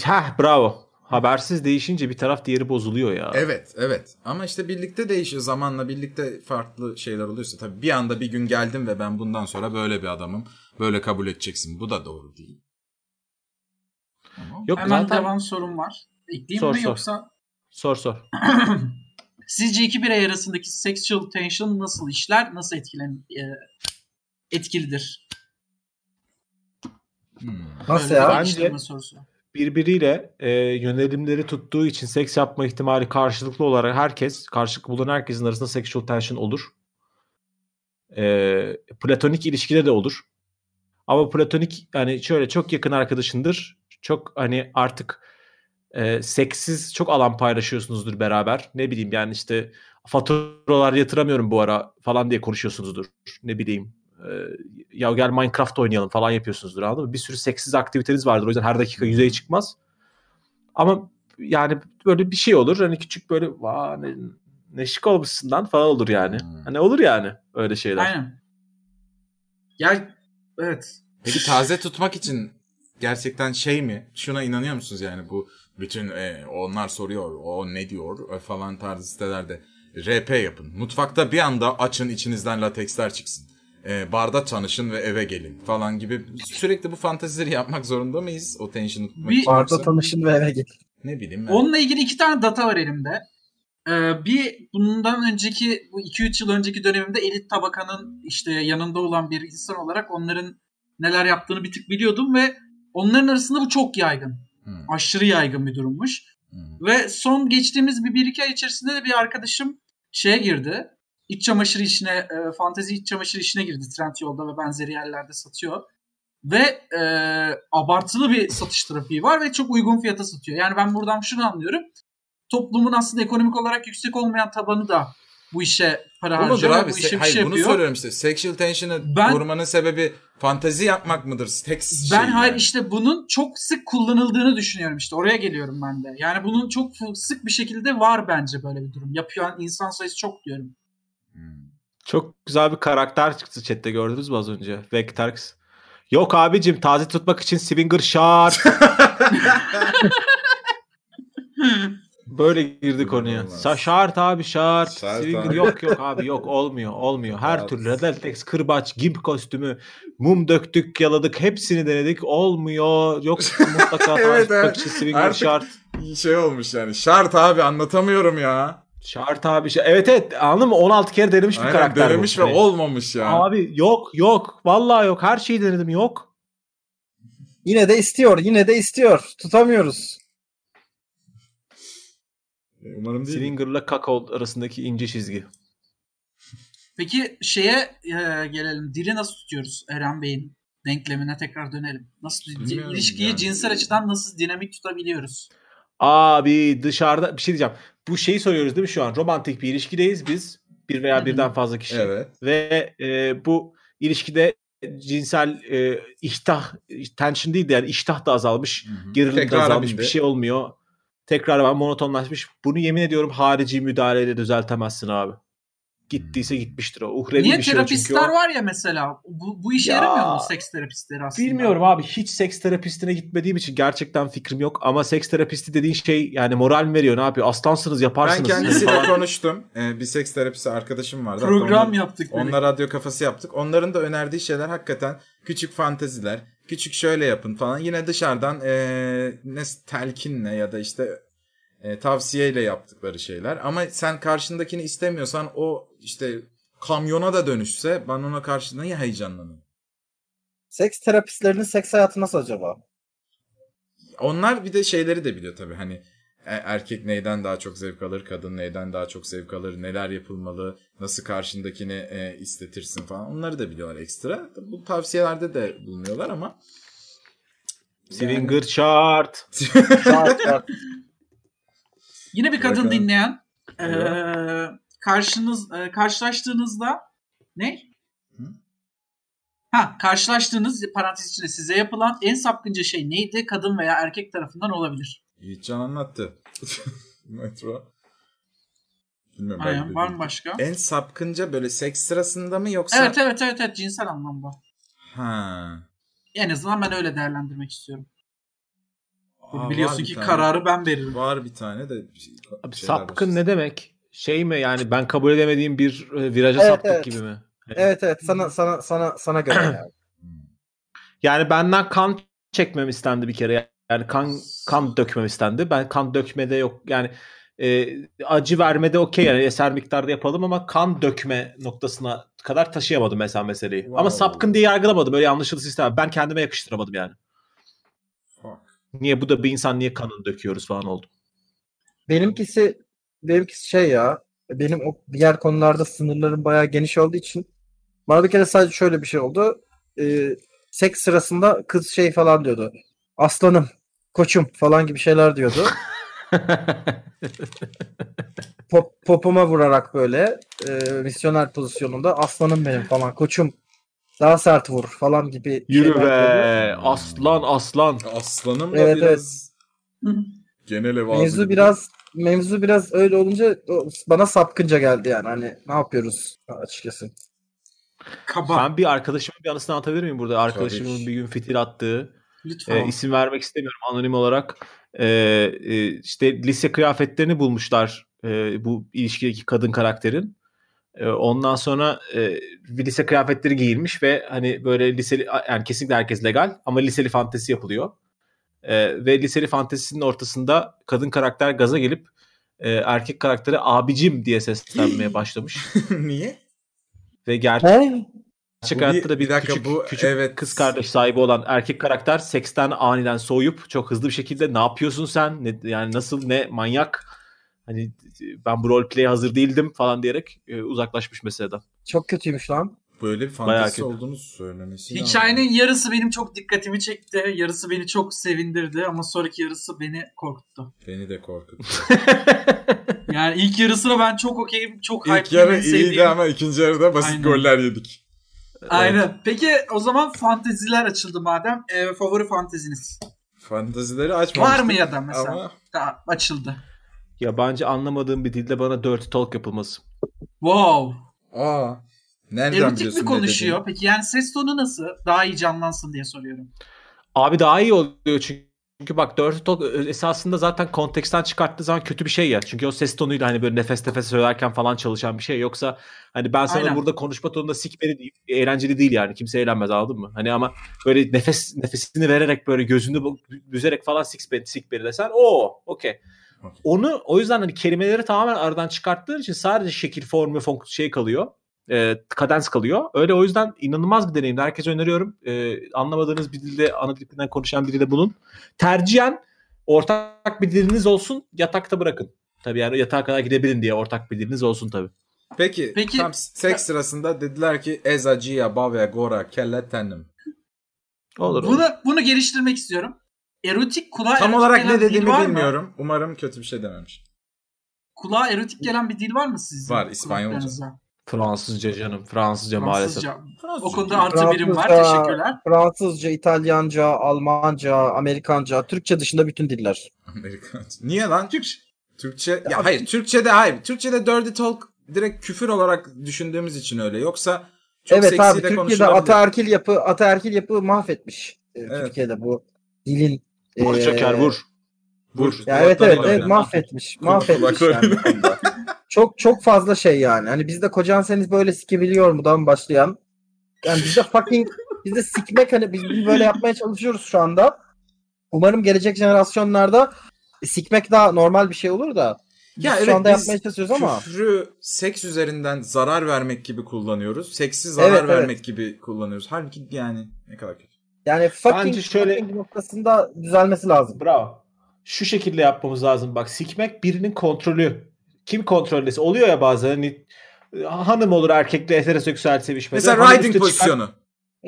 Heh bravo. Habersiz değişince bir taraf diğeri bozuluyor ya. Evet, evet. Ama işte birlikte değişiyor. Zamanla birlikte farklı şeyler oluyorsa tabii bir anda bir gün geldim ve ben bundan sonra böyle bir adamım. Böyle kabul edeceksin. Bu da doğru değil. Ama Yok Hemen zaten devam sorum var. Ekleyeyim Sor, mi sor. yoksa? sor sor. Sizce iki birey arasındaki sexual tension nasıl işler? Nasıl etkilen e, etkilidir? hmm. Nasıl Böyle ya? Bence- sorusu. Birbiriyle e, yönelimleri tuttuğu için seks yapma ihtimali karşılıklı olarak herkes, karşılıklı bulan herkesin arasında sexual tension olur. E, platonik ilişkide de olur. Ama platonik yani şöyle çok yakın arkadaşındır. Çok hani artık e, seksiz çok alan paylaşıyorsunuzdur beraber. Ne bileyim yani işte faturalar yatıramıyorum bu ara falan diye konuşuyorsunuzdur. Ne bileyim e, ya gel Minecraft oynayalım falan yapıyorsunuzdur anladın mı? Bir sürü seksiz aktiviteniz vardır. O yüzden her dakika yüzeye çıkmaz. Ama yani böyle bir şey olur. Hani küçük böyle Vaa, ne, ne şık olmuşsun lan falan olur yani. Hmm. Hani olur yani öyle şeyler. Aynen. Ya evet. Peki taze tutmak için gerçekten şey mi? Şuna inanıyor musunuz yani bu bütün e, onlar soruyor o ne diyor e, falan tarzı sitelerde RP yapın. Mutfakta bir anda açın içinizden lateksler çıksın. E, barda tanışın ve eve gelin falan gibi sürekli bu fantezileri yapmak zorunda mıyız? O tension'ı tutmak Bir- için Barda yoksa? tanışın ve eve git. Ne bileyim ben. Onunla ilgili iki tane data var elimde. Ee, bir bundan önceki bu 2-3 yıl önceki dönemimde elit tabakanın işte yanında olan bir insan olarak onların neler yaptığını bir tık biliyordum ve Onların arasında bu çok yaygın. Hmm. Aşırı yaygın bir durummuş. Hmm. Ve son geçtiğimiz bir, bir iki ay içerisinde de bir arkadaşım şeye girdi. İç çamaşır işine, e, fantezi iç çamaşır işine girdi. Trendyol'da ve benzeri yerlerde satıyor. Ve e, abartılı bir satış trafiği var ve çok uygun fiyata satıyor. Yani ben buradan şunu anlıyorum. Toplumun aslında ekonomik olarak yüksek olmayan tabanı da bu işe para mudur harcıyor. abi? Bu işe Se- bir hayır şey bunu yapıyor. soruyorum işte. Sexual tension'ı Ben- vurmanın sebebi fantezi yapmak mıdır? Şey Ben hayır yani. işte bunun çok sık kullanıldığını düşünüyorum işte. Oraya geliyorum ben de. Yani bunun çok sık bir şekilde var bence böyle bir durum. Yapıyor insan sayısı çok diyorum. Çok güzel bir karakter çıktı chatte gördünüz mü az önce? Vectarx. Yok abicim taze tutmak için Swinger şart. Böyle girdi konuya. Sa şart abi şart. Şart Swinger abi. yok yok abi yok olmuyor olmuyor. Her Evet. türlü Redeltex, kırbaç, gimp kostümü, mum döktük, yaladık hepsini denedik. Olmuyor. Yok mutlaka taze Evet, tutmak evet. için Swinger Artık- şart. Şey olmuş yani. Şart abi anlatamıyorum ya. Şart abi. şart. Evet evet anladın mı? 16 kere denemiş bir Aynen karakter denemiş bu. ve olmamış ya. Abi yok yok. Vallahi yok. Her şeyi denedim yok. Yine de istiyor. Yine de istiyor. Tutamıyoruz. Umarım değil. Swinger'la Kakao arasındaki ince çizgi. Peki şeye e, gelelim. Dili nasıl tutuyoruz Eren Bey'in denklemine tekrar dönelim. Nasıl Bilmiyorum ilişkiyi yani. cinsel açıdan nasıl dinamik tutabiliyoruz? Abi dışarıda bir şey diyeceğim. Bu şeyi soruyoruz değil mi şu an? Romantik bir ilişkideyiz biz. Bir veya birden fazla kişi. Evet. Ve e, bu ilişkide cinsel e, ihtah, tension değil de yani iştah da azalmış. Gerilim de azalmış. Bir şey olmuyor. Tekrar ben monotonlaşmış. Bunu yemin ediyorum harici müdahaleyle düzeltemezsin abi. Gittiyse gitmiştir o. Uhrevi Niye bir şey o çünkü terapistler o. var ya mesela. Bu, bu işe Ya, yaramıyor mu seks terapistleri aslında? Bilmiyorum abi hiç seks terapistine gitmediğim için gerçekten fikrim yok ama seks terapisti dediğin şey yani moral mi veriyor ne yapıyor aslansınız Ben yaparsınız kendisiyle falan. konuştum. Ee, bir seks terapisi arkadaşım vardı. Program onlar- yaptık. Onunla radyo kafası yaptık. Onların da önerdiği şeyler hakikaten küçük fanteziler. Küçük şöyle yapın falan. Yine dışarıdan eee ne telkinle ya da işte e, tavsiyeyle yaptıkları şeyler. Ama sen karşındakini istemiyorsan o işte kamyona da dönüşse ben ona karşı niye heyecanlanıyorum? Seks terapistlerinin seks hayatı nasıl acaba? Onlar bir de şeyleri de biliyor tabii hani e, erkek neyden daha çok zevk alır, kadın neyden daha çok zevk alır, neler yapılmalı, nasıl karşındakini e, istetirsin falan. Onları da biliyorlar ekstra. Bu tavsiyelerde de bulunuyorlar ama Swinger chart. Şart, şart. Yine bir kadın Bakalım. dinleyen eee, karşınız eee, karşılaştığınızda ne? Hı? Ha karşılaştığınız parantez içinde size yapılan en sapkınca şey neydi? Kadın veya erkek tarafından olabilir. Yiğitcan anlattı. Metro. Bilmiyorum. Aynen. Var mı başka? En sapkınca böyle seks sırasında mı yoksa? Evet evet evet evet cinsel anlamda. Ha. En azından ben öyle değerlendirmek istiyorum. Aa, Biliyorsun ki tane. kararı ben veririm. Var bir tane de. Abi şeyler sapkın var. ne demek? Şey mi yani ben kabul edemediğim bir e, viraja Evet, saptık evet. gibi mi? Evet evet sana sana sana sana göre yani. Yani benden kan çekmem istendi bir kere. Yani kan kan dökmem istendi. Ben kan dökmede yok. Yani e, acı vermede okey yani eser miktarda yapalım ama kan dökme noktasına kadar taşıyamadım mesela meseleyi. Ama Wow. sapkın diye yargılamadım. Öyle anlaşılırsa istemem. Ben kendime yakıştıramadım yani. Niye bu da bir insan niye kanını döküyoruz falan oldu. Benimkisi benimkisi şey ya. Benim o diğer konularda sınırlarım bayağı geniş olduğu için bana bir kere sadece şöyle bir şey oldu. Ee, seks sırasında kız şey falan diyordu. Aslanım, koçum falan gibi şeyler diyordu. Pop, popoma vurarak böyle e, misyoner pozisyonunda aslanım benim falan koçum daha sert vur falan gibi Yürü be. Aslan aslan. Aslanım da Evet, biraz Hı. genel ev Mevzu gibi. biraz mevzu biraz öyle olunca bana sapkınca geldi yani. Hani ne yapıyoruz açıkçası. Kaba. Ben bir arkadaşımın bir anısını anlatabilir miyim burada? Arkadaşımın Tabii. bir gün fitil attığı Lütfen. e, isim vermek istemiyorum anonim olarak. E, e, işte lise kıyafetlerini bulmuşlar e, bu ilişkideki kadın karakterin. E, ondan sonra e, bir lise kıyafetleri giyilmiş ve hani böyle liseli yani kesinlikle herkes legal ama liseli fantezi yapılıyor. E, ve liseli fantezisinin ortasında kadın karakter gaza gelip e, erkek karakteri abicim diye seslenmeye başlamış Niye? ve gerçek Ne? gerçek hayatta da bir, bir dakika, küçük, bu- küçük evet. kız kardeş sahibi olan erkek karakter seksten aniden soğuyup çok hızlı bir şekilde ne yapıyorsun sen? Ne, yani nasıl ne manyak? Hani ben bu roleplay'e hazır değildim falan diyerek e, uzaklaşmış meseleden. Çok kötüymüş lan. Böyle bir fantezi olduğunu söylemesi Hikayenin yarısı benim çok dikkatimi çekti. Yarısı beni çok sevindirdi ama sonraki yarısı beni korkuttu. Beni de korkuttu. Yani ilk yarısına ben çok okeyim. Çok İlk yarı sevdiğim. iyiydi ama ikinci yarıda basit Aynen. goller yedik. Aynen. Peki o zaman fanteziler açıldı madem. Ee, favori fanteziniz. Fantezileri açmamıştık. Var mı ya da mesela? Ama Ha, açıldı. Yabancı anlamadığım bir dilde bana dirty talk yapılması. Wow. aa nereden Erotik mi konuşuyor? Peki yani ses tonu nasıl? Daha iyi canlansın diye soruyorum. Abi daha iyi oluyor çünkü. Çünkü bak Dirty Talk esasında zaten konteksten çıkarttığı zaman kötü bir şey ya. Çünkü o ses tonuyla hani böyle nefes nefes söylerken falan çalışan bir şey. Yoksa hani ben sana Aynen. burada konuşma tonunda sik beni deyip eğlenceli değil yani. Kimse eğlenmez anladın mı? Hani ama böyle nefes nefesini vererek böyle gözünü büzerek falan sik beni, sik beni desen o okey. Onu o yüzden hani kelimeleri tamamen aradan çıkarttığın için sadece şekil, form ve fonk- şey kalıyor. E, kadens kalıyor. Öyle o yüzden inanılmaz bir deneyimdi. Herkese öneriyorum. E, anlamadığınız bir dilde ana dilinden konuşan biri de bulun. Tercihen ortak bir diliniz olsun yatakta bırakın. Tabii yani yatağa kadar gidebilin diye ortak bir diliniz olsun tabii. Peki, Peki- tam seks sırasında dediler ki Ezacia, Bavya, Gora, Kelle, Tenim. Olur. Bunu bunu geliştirmek istiyorum. Erotik kulağa Tam erotik olarak gelen ne bir dil dediğimi var mı? bilmiyorum. Umarım kötü bir şey dememiş. Kulağa erotik gelen bir dil var mı sizin? Var, İspanyolca. Fransızca canım. Fransızca, maalesef. Fransızca. O konuda artı birim var. Fransızca, Teşekkürler. Fransızca, İtalyanca, Almanca, Amerikanca, Türkçe dışında bütün diller. Amerikan. Niye lan? Türkçe. Türkçe ya hayır Türkçe'de hayır. Türkçe'de dirty talk direkt küfür olarak düşündüğümüz için öyle. Yoksa çok evet abi de Türkiye'de ataerkil yapı ataerkil yapı mahvetmiş. Ee, Evet. Türkiye'de bu dilin Vur ee, çöker vur. Vur. Ya evet evet, evet mahvetmiş. Mahvetmiş yani. çok çok fazla şey yani. Hani bizde kocan seni böyle sikebiliyor mudan başlayan. Yani bizde fucking bizde sikmek hani biz böyle yapmaya çalışıyoruz şu anda. Umarım gelecek jenerasyonlarda sikmek daha normal bir şey olur da. Biz Ya şu evet, anda yapmaya çalışıyoruz ama. Küfrü seks üzerinden zarar vermek gibi kullanıyoruz. Seksi zarar Evet, evet. vermek gibi kullanıyoruz. Halbuki yani ne kadar kötü. Yani fucking, Bence şöyle- fucking noktasında düzelmesi lazım. Bravo. Şu şekilde yapmamız lazım. Bak sikmek birinin kontrolü. Kim kontrollesi? Oluyor ya bazen hani hanım olur erkekle heteroseksüel sevişmede. Mesela Hanım riding üste çıkar- pozisyonu.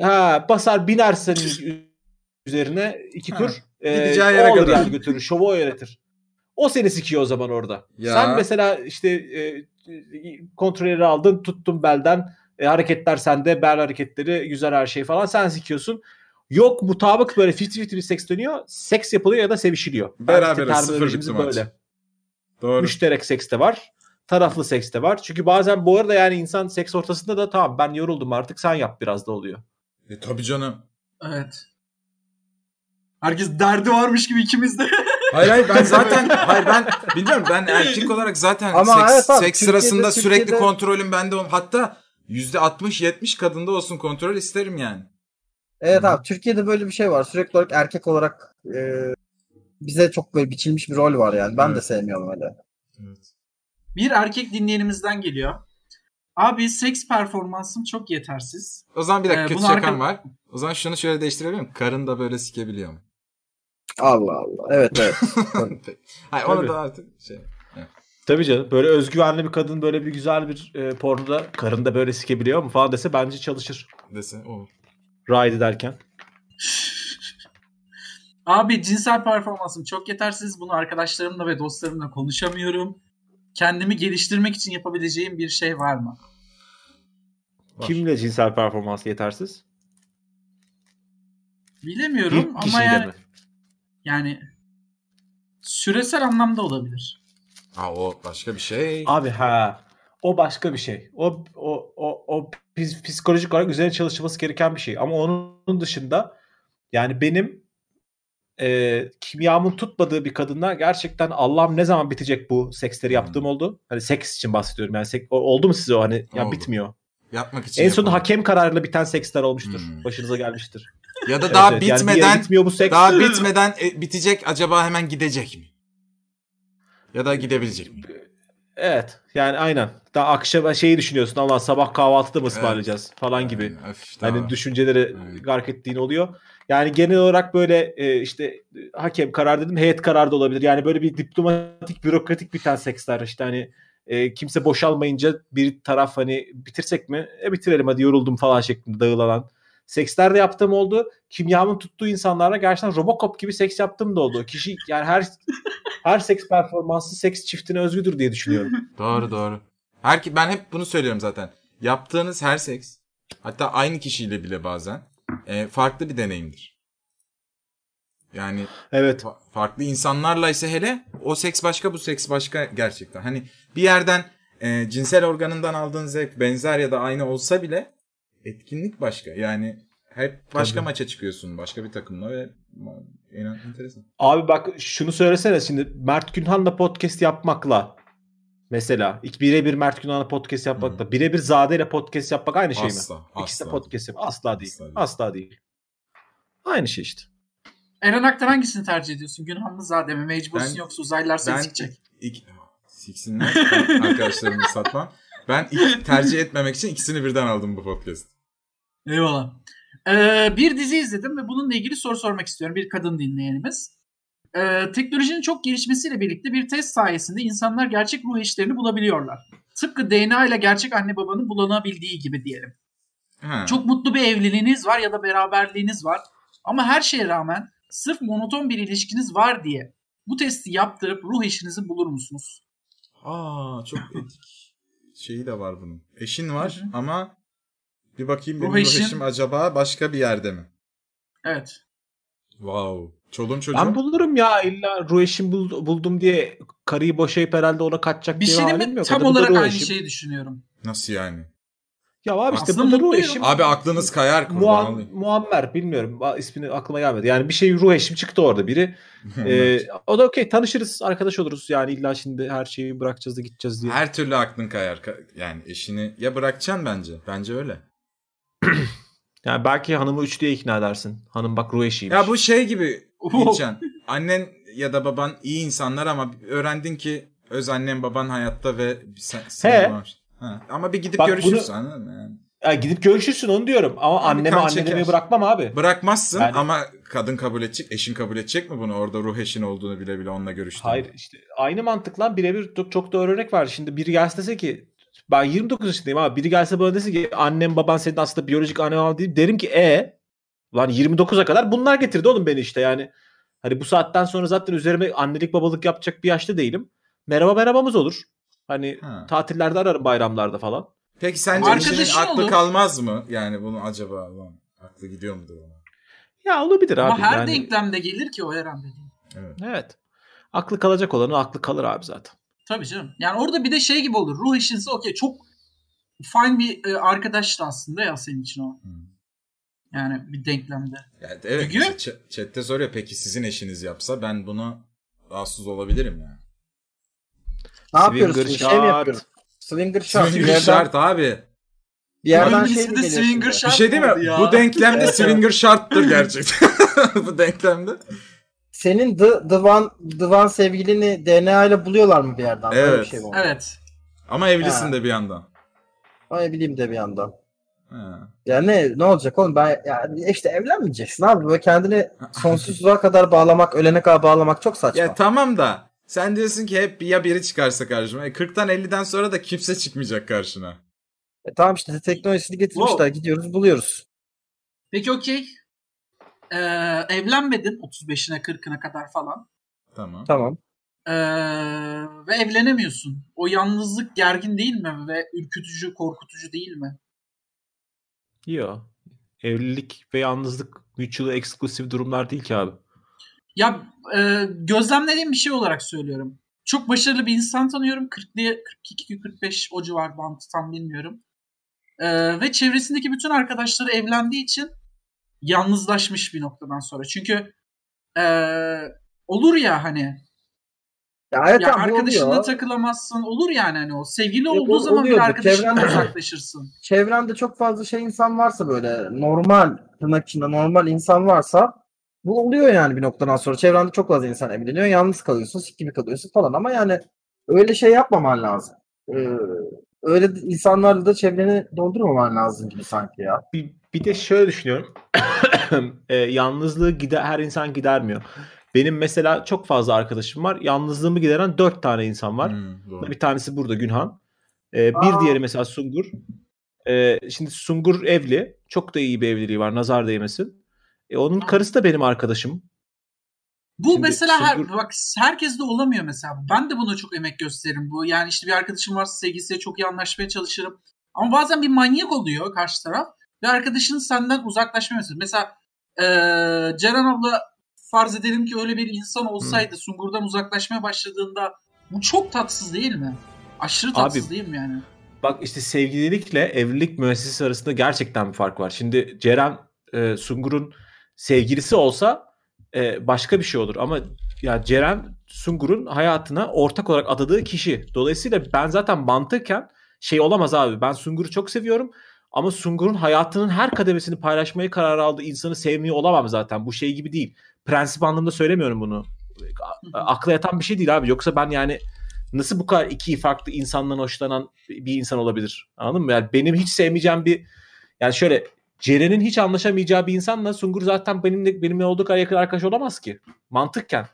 Ha, basar binersin üzerine iki Ha, kur. E, gideceği o yere kadar. yani götürür. Şovu o yönetir. O seni sikiyor o zaman orada. Ya. Sen mesela işte e, kontrolleri aldın tuttun belden e, hareketler sende bel hareketleri güzel her şey falan sen sikiyorsun. Yok mutabık böyle 50-50 bir seks dönüyor. Seks yapılıyor ya da sevişiliyor. Beraberiz, İşte sıfır bitti maç. böyle. Doğru. Müşterek seks de var. Taraflı seks de var. Çünkü bazen bu arada yani insan seks ortasında da tamam ben yoruldum artık sen yap biraz da oluyor. E, tabii canım. Evet. Herkes derdi varmış gibi ikimizde. Hayır hayır ben zaten hayır ben bilmiyorum ben erkek olarak zaten Ama seks, evet abi, seks Türkiye'de- sırasında sürekli Türkiye'de- kontrolüm bende ol. Hatta %60-70 kadında olsun kontrol isterim yani. Evet abi Türkiye'de böyle bir şey var. Sürekli olarak erkek olarak e, bize çok böyle biçilmiş bir rol var yani. Ben de Evet. sevmiyorum öyle. Bir erkek dinleyenimizden geliyor. Abi seks performansım çok yetersiz. O zaman bir dakika Ee, kötü şakam arka- var. O zaman şunu şöyle değiştirebilir miyim? Karın da böyle sikebiliyor mu? Allah Allah. Evet evet. Hayır onu da artık şey. Tabii canım. Böyle özgüvenli bir kadın böyle bir güzel bir e, pornoda karında böyle sikebiliyor mu falan dese bence çalışır. Dese o. Ride ederken. Abi cinsel performansım çok yetersiz. Bunu arkadaşlarımla ve dostlarımla konuşamıyorum. Kendimi geliştirmek için yapabileceğim bir şey var mı? Var. Kimle cinsel performans yetersiz? Bilemiyorum Bir ama yani, mi? yani süresel anlamda olabilir. Ha o başka bir şey. Abi ha. O başka bir şey. O o o o psikolojik olarak üzerine çalışılması gereken bir şey. Ama onun dışında yani benim e, kimyamın tutmadığı bir kadınla gerçekten Allah'ım ne zaman bitecek bu seksleri yaptığım oldu. Hani seks için bahsediyorum. Yani sek- oldu mu size o hani ya Oldu. bitmiyor. Yapmak için En sonunda yapalım. hakem kararıyla biten seksler olmuştur. Hmm. Başınıza gelmiştir. Ya da Evet, daha evet. Yani bitmeden gitmiyor bu seks. daha bitmeden e, bitecek acaba hemen gidecek mi? Ya da gidebilecek mi? Evet. Yani aynen. Daha akşam şeyi düşünüyorsun. Allah sabah kahvaltıda mı ısmarlayacağız falan gibi. Yani, Hani düşünceleri Evet. gark ettiğin oluyor. Yani genel olarak böyle e, işte hakem karar dedim heyet kararı da olabilir. Yani böyle bir diplomatik bürokratik biten seksler işte hani e, kimse boşalmayınca bir taraf hani bitirsek mi? E bitirelim hadi yoruldum falan şeklinde dağılan. Sekslerde yaptığım oldu. Kimyamın tuttuğu insanlarla gerçekten Robocop gibi seks yaptığım da oldu. Kişi yani her her seks performansı seks çiftine özgüdür diye düşünüyorum. Doğru doğru. Her ben hep bunu söylüyorum zaten. Yaptığınız her seks hatta aynı kişiyle bile bazen e, farklı bir deneyimdir. Yani Evet. fa- farklı insanlarla ise hele o seks başka bu seks başka gerçekten. Hani bir yerden e, cinsel organından aldığın zevk benzer ya da aynı olsa bile etkinlik başka. Yani hep başka Tabii. maça çıkıyorsun başka bir takımla ve inan enteresan. Abi bak şunu söylesene şimdi Mert Günhan'la podcast yapmakla mesela ilk birebir Mert Günhan'la podcast yapmakla birebir Zade ile podcast yapmak aynı şey mi? Asla. İkisi de asla. podcast yapmak. Asla değil. Asla değil. Asla değil. Aynı şey işte. Eren Aktar hangisini tercih ediyorsun? Günhanlı Zade mi? Mecbursun Ben- yoksa uzaylılar seni Ben sikecek. ilk siksinler arkadaşlarımı satmam. Ben tercih etmemek için ikisini birden aldım bu podcast. Eyvallah. Ee, bir dizi izledim ve bununla ilgili soru sormak istiyorum. Bir kadın dinleyenimiz. Ee, teknolojinin çok gelişmesiyle birlikte bir test sayesinde insanlar gerçek ruh eşlerini bulabiliyorlar. Tıpkı DNA ile gerçek anne babanın bulunabildiği gibi diyelim. Ha. Çok mutlu bir evliliğiniz var ya da beraberliğiniz var. Ama her şeye rağmen sırf monoton bir ilişkiniz var diye bu testi yaptırıp ruh eşinizi bulur musunuz? Aa çok etik şeyi de var bunun. Eşin var ama bir bakayım benim Ruh ruh eşin- eşim acaba başka bir yerde mi? Evet. Wow. Çoluğum çocuğum. Ben bulurum ya illa ruh eşim bul- buldum diye karıyı boşayıp herhalde ona kaçacak Bir diye şey halim yok. Tam olarak aynı eşim. şeyi düşünüyorum. Nasıl yani? Ya abi işte Aslında bu da ruh mutluyum. eşim. Abi aklınız kayar kurban Muam. Muammer bilmiyorum. İsmini aklıma gelmedi. Yani bir şey ruh eşim çıktı orada biri. Ee, o da okey tanışırız arkadaş oluruz yani illa şimdi her şeyi bırakacağız da gideceğiz diye. Her türlü aklın kayar. Ka- Yani eşini ya bırakacaksın bence. Bence öyle. Yani belki hanımı üç diye ikna edersin. Hanım bak ruh eşiymiş. Ya bu şey gibi. Yiğitcan. Annen ya da baban iyi insanlar ama öğrendin ki öz annen baban hayatta ve sen, sen var. Ha. Ama bir gidip Bak görüşürsün bunu- anladın mı? Yani. Ya gidip görüşürsün onu diyorum. Ama Abi anneme kan anne çeker. demeyi bırakmam abi. Bırakmazsın Yani- ama kadın kabul edecek, eşin kabul edecek mi bunu? Orada ruh eşin olduğunu bile bile onunla görüştün. Hayır işte aynı mantıkla birebir çok, çok da örnek var. Şimdi biri gelse ki ben 29 yaşındayım ama biri gelse bana dese ki annem baban senin aslında biyolojik anne baban değil. Derim ki e lan 29'a kadar bunlar getirdi oğlum beni işte yani. Hani bu saatten sonra zaten üzerime annelik babalık yapacak bir yaşta değilim. Merhaba merhabamız olur. Hani Ha. tatillerde ararım bayramlarda falan. Peki sence Arkadaşın aklı olur. kalmaz mı? Yani bunu acaba lan aklı gidiyor mudur ona? Ya olabilir Ama abi. her yani. denklemde gelir ki o Eren dediğin. Evet. Evet. Aklı kalacak olanın aklı kalır abi zaten. Tabii canım. Yani orada bir de şey gibi olur. Ruh eşinse okey çok fine bir e, arkadaştı aslında ya senin için o. Hmm. Yani bir denklemde. Yani evet. Çünkü- ç- chatte soruyor peki sizin eşiniz yapsa ben buna rahatsız olabilirim yani. Ne yapıyoruz? Swinger? Şey mi şart. yapıyoruz? Swinger şart. Swinger yerden, şart abi. bir yerden şey mi Swinger şart. Bir şey değil mi? ya. Bu denklemde swinger şarttır gerçekten. Bu denklemde. Senin The, The, One, The One sevgilini DNA ile buluyorlar mı bir yerden? Böyle Evet. bir şey mi oldu? Evet. Ama evlisin Ha. de bir yandan. Ay bileyim de bir yandan. Ha. Ya ne ne olacak oğlum ben yani işte evlenmeyeceksin abi böyle kendini sonsuzluğa kadar bağlamak ölene kadar bağlamak çok saçma. Ya tamam da sen diyorsun ki hep ya biri çıkarsa karşıma. E 40'tan 50'den sonra da kimse çıkmayacak karşına. E tamam işte teknolojisini getirmişler Wow. gidiyoruz buluyoruz. Peki okey. Ee, evlenmedin 35'ine 40'ına kadar falan. Tamam. Tamam. Ee, ve evlenemiyorsun. O yalnızlık gergin değil mi? Ve ürkütücü, korkutucu değil mi? Yok. Evlilik ve yalnızlık mutually exclusive durumlar değil ki abi. Ya e, gözlemlediğim bir şey olarak söylüyorum. Çok başarılı bir insan tanıyorum. 40'lı 42-45 o civar bantı tam bilmiyorum. E, ve çevresindeki bütün arkadaşları evlendiği için yalnızlaşmış bir noktadan sonra. Çünkü e, olur ya hani Ya evet ya arkadaşınla oluyor. takılamazsın. Olur yani hani o. Sevgili Yok, olduğu zaman bile oluyordur. arkadaşından Çevremde- uzaklaşırsın. Çevremde çok fazla şey insan varsa böyle normal tırnak içinde normal insan varsa bu oluyor yani bir noktadan sonra. Çevrende çok fazla insan evleniyor. Yalnız kalıyorsun, sik gibi kalıyorsun falan ama yani öyle şey yapmaman lazım. Ee, öyle insanlarla da çevreni doldurmaman lazım gibi sanki ya. Bir, bir de şöyle düşünüyorum. e, yalnızlığı gider, her insan gidermiyor. Benim mesela çok fazla arkadaşım var. Yalnızlığımı gideren dört tane insan var. Hmm, doğru. Bir tanesi burada Günhan. Ee, bir Aa. diğeri mesela Sungur. Ee, şimdi Sungur evli. Çok da iyi bir evliliği var. Nazar değmesin. E, onun karısı da benim arkadaşım. Bu Şimdi mesela her, bak herkes de olamıyor mesela. Ben de buna çok emek gösteririm. Bu yani işte bir arkadaşım varsa sevgilisiyle çok iyi anlaşmaya çalışırım. Ama bazen bir manyak oluyor karşı taraf ve arkadaşın senden uzaklaşmaya mesela. Mesela Ceren abla farz edelim ki öyle bir insan olsaydı Sungur'dan uzaklaşmaya başladığında bu çok tatsız değil mi? Aşırı tatsız Abi, değil mi yani? Bak işte sevgililikle evlilik müessesesi arasında gerçekten bir fark var. Şimdi Ceren e, Sungur'un sevgilisi olsa e, başka bir şey olur ama ya Ceren Sungur'un hayatına ortak olarak adadığı kişi. Dolayısıyla ben zaten mantıken şey olamaz abi. Ben Sungur'u çok seviyorum ama Sungur'un hayatının her kademesini paylaşmayı karar aldığı insanı sevmiyor olamam zaten. Bu şey gibi değil. Prensip anlamında söylemiyorum bunu. Akla yatan bir şey değil abi. Yoksa ben yani nasıl bu kadar iki farklı insandan hoşlanan bir insan olabilir? Anladın mı? Yani benim hiç sevmeyeceğim bir yani şöyle Ceren'in hiç anlaşamayacağı bir insanla Sungur zaten benimle benimle olduğu kadar yakın arkadaş olamaz ki. Mantıkken.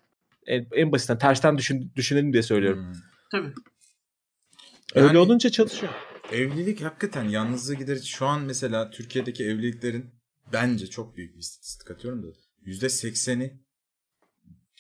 En, en basitinden tersten düşün, düşünelim diye söylüyorum. Hmm. Tabii. Öyle Yani- olunca çalışıyor. Evlilik hakikaten yalnızlığı giderici. Şu an mesela Türkiye'deki evliliklerin bence çok büyük bir istatistik atıyorum da yüzde sekseni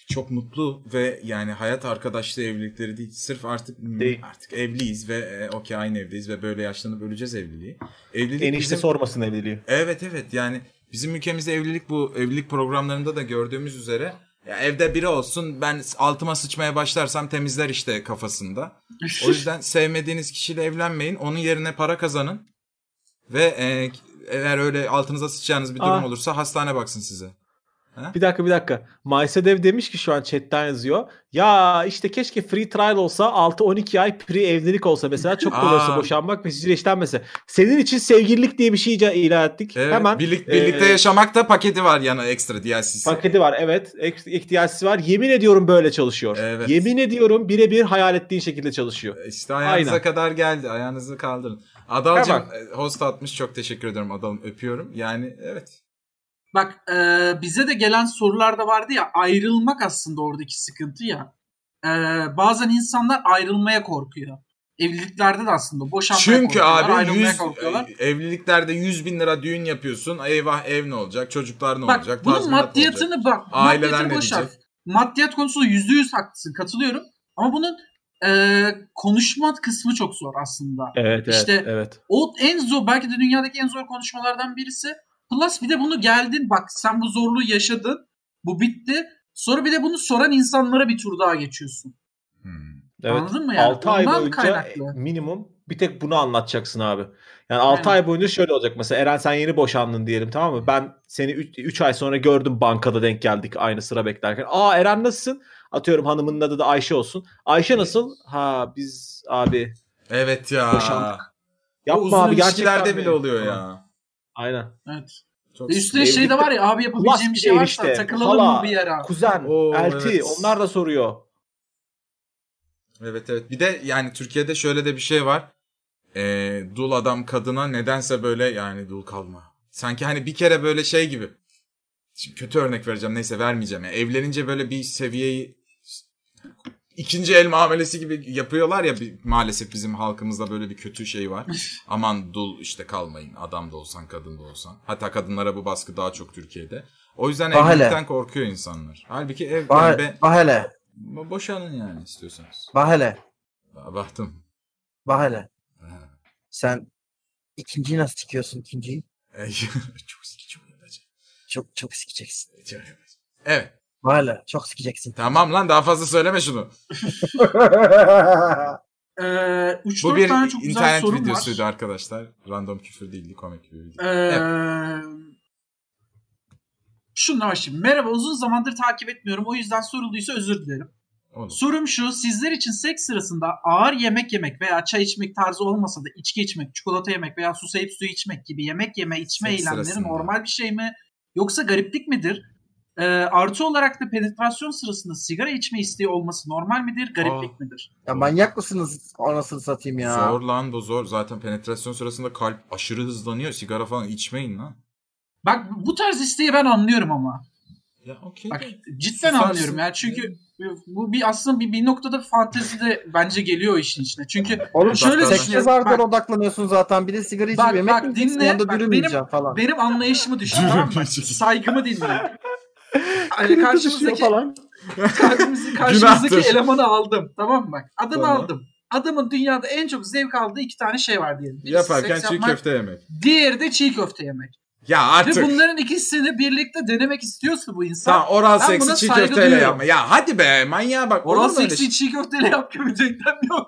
çok mutlu ve yani hayat arkadaşlığı evlilikleri değil. Sırf artık Değil. artık evliyiz ve e, okey aynı evdeyiz ve böyle yaşlanıp öleceğiz evliliği. Evlilik Enişte bizim- sormasın evliliği. Evet evet yani bizim ülkemizde evlilik bu evlilik programlarında da gördüğümüz üzere ya evde biri olsun ben altıma sıçmaya başlarsam temizler işte kafasında. O yüzden sevmediğiniz kişiyle evlenmeyin. Onun yerine para kazanın. Ve e, eğer öyle altınıza sıçacağınız bir durum Ah. olursa hastane baksın size. Bir dakika bir dakika. Maysedev demiş ki şu an chatten yazıyor. Ya işte keşke free trial olsa 6-12 ay pre evlilik olsa mesela çok kolay olsa boşanmak ve sizin işlenmese. Senin için sevgililik diye bir şey ilan ettik. Evet, Hemen birlik, birlikte e, yaşamak da paketi var yana ekstra DLC'si. Paketi var evet. İhtiyacı var. Yemin ediyorum böyle çalışıyor. Evet. Yemin ediyorum birebir hayal ettiğin şekilde çalışıyor. İşte ayağınıza Aynen. kadar geldi. Ayağınızı kaldırın. Adalcığım Hemen. e, host atmış. Çok teşekkür ederim Adal'ım. Öpüyorum. Yani evet. Bak e, bize de gelen sorularda vardı ya ayrılmak aslında oradaki sıkıntı ya. E, bazen insanlar ayrılmaya korkuyor. Evliliklerde de aslında boşanmaya Çünkü korkuyorlar, abi ayrılmaya 100, korkuyorlar. evliliklerde 100 bin lira düğün yapıyorsun. Eyvah ev ne olacak? Çocuklar ne Bak olacak? bunun ne olacak? maddiyatını bak. Aileler maddiyatını ne boş ver. diyecek? Maddiyat konusunda yüzde yüz haklısın katılıyorum. Ama bunun e, konuşma kısmı çok zor aslında. Evet evet İşte- evet. O en zor belki de dünyadaki en zor konuşmalardan birisi. Plus bir de bunu geldin bak sen bu zorluğu yaşadın. Bu bitti. Sonra bir de bunu soran insanlara bir tur daha geçiyorsun. Hmm. Evet. Anladın mı yani? 6 ay boyunca kaynaklı. minimum bir tek bunu anlatacaksın abi. Yani 6 Aynen. ay boyunca şöyle olacak mesela Eren sen yeni boşandın diyelim tamam mı? Ben seni 3 ay sonra gördüm bankada denk geldik aynı sıra beklerken. Aa Eren nasılsın? Atıyorum hanımının adı da Ayşe olsun. Ayşe nasıl? Ha biz abi Evet ya. Boşandık. O yapma uzun abi gerçekten ilişkilerde mi? bile oluyor ya. Aynen. Evet. Çok üstüne şey de var ya abi yapabileceğim bir şey varsa işte, takılalım hala, mı bir yere? Kuzen, Oo, elti evet. onlar da soruyor. Evet evet. Bir de yani Türkiye'de şöyle de bir şey var. Ee, dul adam kadına nedense böyle yani dul kalma. Sanki hani bir kere böyle şey gibi. Şimdi kötü örnek vereceğim neyse vermeyeceğim. Yani evlenince böyle bir seviyeyi ikinci el muamelesi gibi yapıyorlar ya maalesef bizim halkımızda böyle bir kötü şey var. Aman dul işte kalmayın adam da olsan kadın da olsan. Hatta kadınlara bu baskı daha çok Türkiye'de. O yüzden Bahane. evlilikten korkuyor insanlar. Halbuki ev yani Bah, be- bah hele. bo- boşanın yani istiyorsanız. Bah hele. Bahtım. Bah hele. Ha. Sen ikinciyi nasıl sikiyorsun ikinciyi? Çok sıkıcı olacak. Çok çok sikeceksin. Evet. Hele. Çok sikeceksin. Tamam lan daha fazla söyleme şunu. Ee, 3-4 Bu bir tane çok güzel internet sorum videosuydu var. arkadaşlar. Random küfür değildi komik bir video. Ee, Şundan başlayayım. Merhaba uzun zamandır takip etmiyorum. O yüzden sorulduysa özür dilerim. Olur. Sorum şu. Sizler için seks sırasında ağır yemek yemek veya çay içmek tarzı olmasa da içki içmek, çikolata yemek veya susayıp su içmek gibi yemek yeme içme Seks eylemleri sırasında. normal bir şey mi? Yoksa gariplik midir? Ee, artı olarak da penetrasyon sırasında sigara içme isteği olması normal midir, gariplik midir? Ya manyak mısınız anasını satayım ya. Zor lan bu zor. Zaten penetrasyon sırasında kalp aşırı hızlanıyor. Sigara falan içmeyin lan. Bak bu tarz isteği ben anlıyorum ama. Ya okey. Bak de. cidden Susarsın. anlıyorum ya çünkü bu bir aslında bir, bir noktada fantezi de bence geliyor işin içine. Çünkü Oğlum şöyle zardan Bak, odaklanıyorsun zaten. Bir de sigara içip Bak, yemek bak, dinle. Bak, benim- falan. benim anlayışımı düşün tamam mı? Saygımı dinle. Yani karşımızdaki falan. karşımızdaki, elemanı aldım. Tamam mı? Bak adamı Tamam. aldım. Adamın dünyada en çok zevk aldığı iki tane şey var diyelim. Birisi Yaparken çiğ yapmak, köfte yemek. Diğeri de çiğ köfte yemek. Ya Ve artık. bunların ikisini birlikte denemek istiyorsa bu insan Tamam oral seksi çiğ köfteyle duyuyorum. yapma. Ya hadi be manyağa bak. oral seksi çiğ köfteyle yap gibi denklem yok.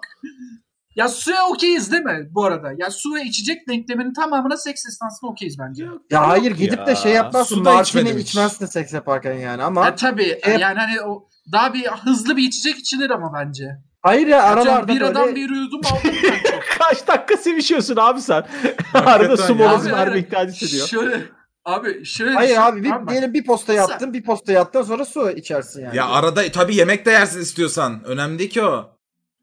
Ya suya okeyiz değil mi bu arada? Ya su ve içecek denkleminin tamamına seks esnasında okeyiz bence. Ya hayır Yok gidip ya. de şey yapmazsın. Su da Martini içmezsin seks yaparken yani ama. Ya tabii Hep- yani hani o daha bir hızlı bir içecek içilir ama bence. Hayır ya Aralarda bir böyle. adam bir yudum aldım ben çok. Kaç dakika sevişiyorsun abi sen? Arada su ya. molası verme ihtiyacı hissediyor. Şöyle abi şöyle Hayır düşün, abi bir, tamam diyelim bir posta yattın bir posta yattın sonra su içersin yani. Ya arada tabii yemek de yersin istiyorsan. Önemli değil ki o.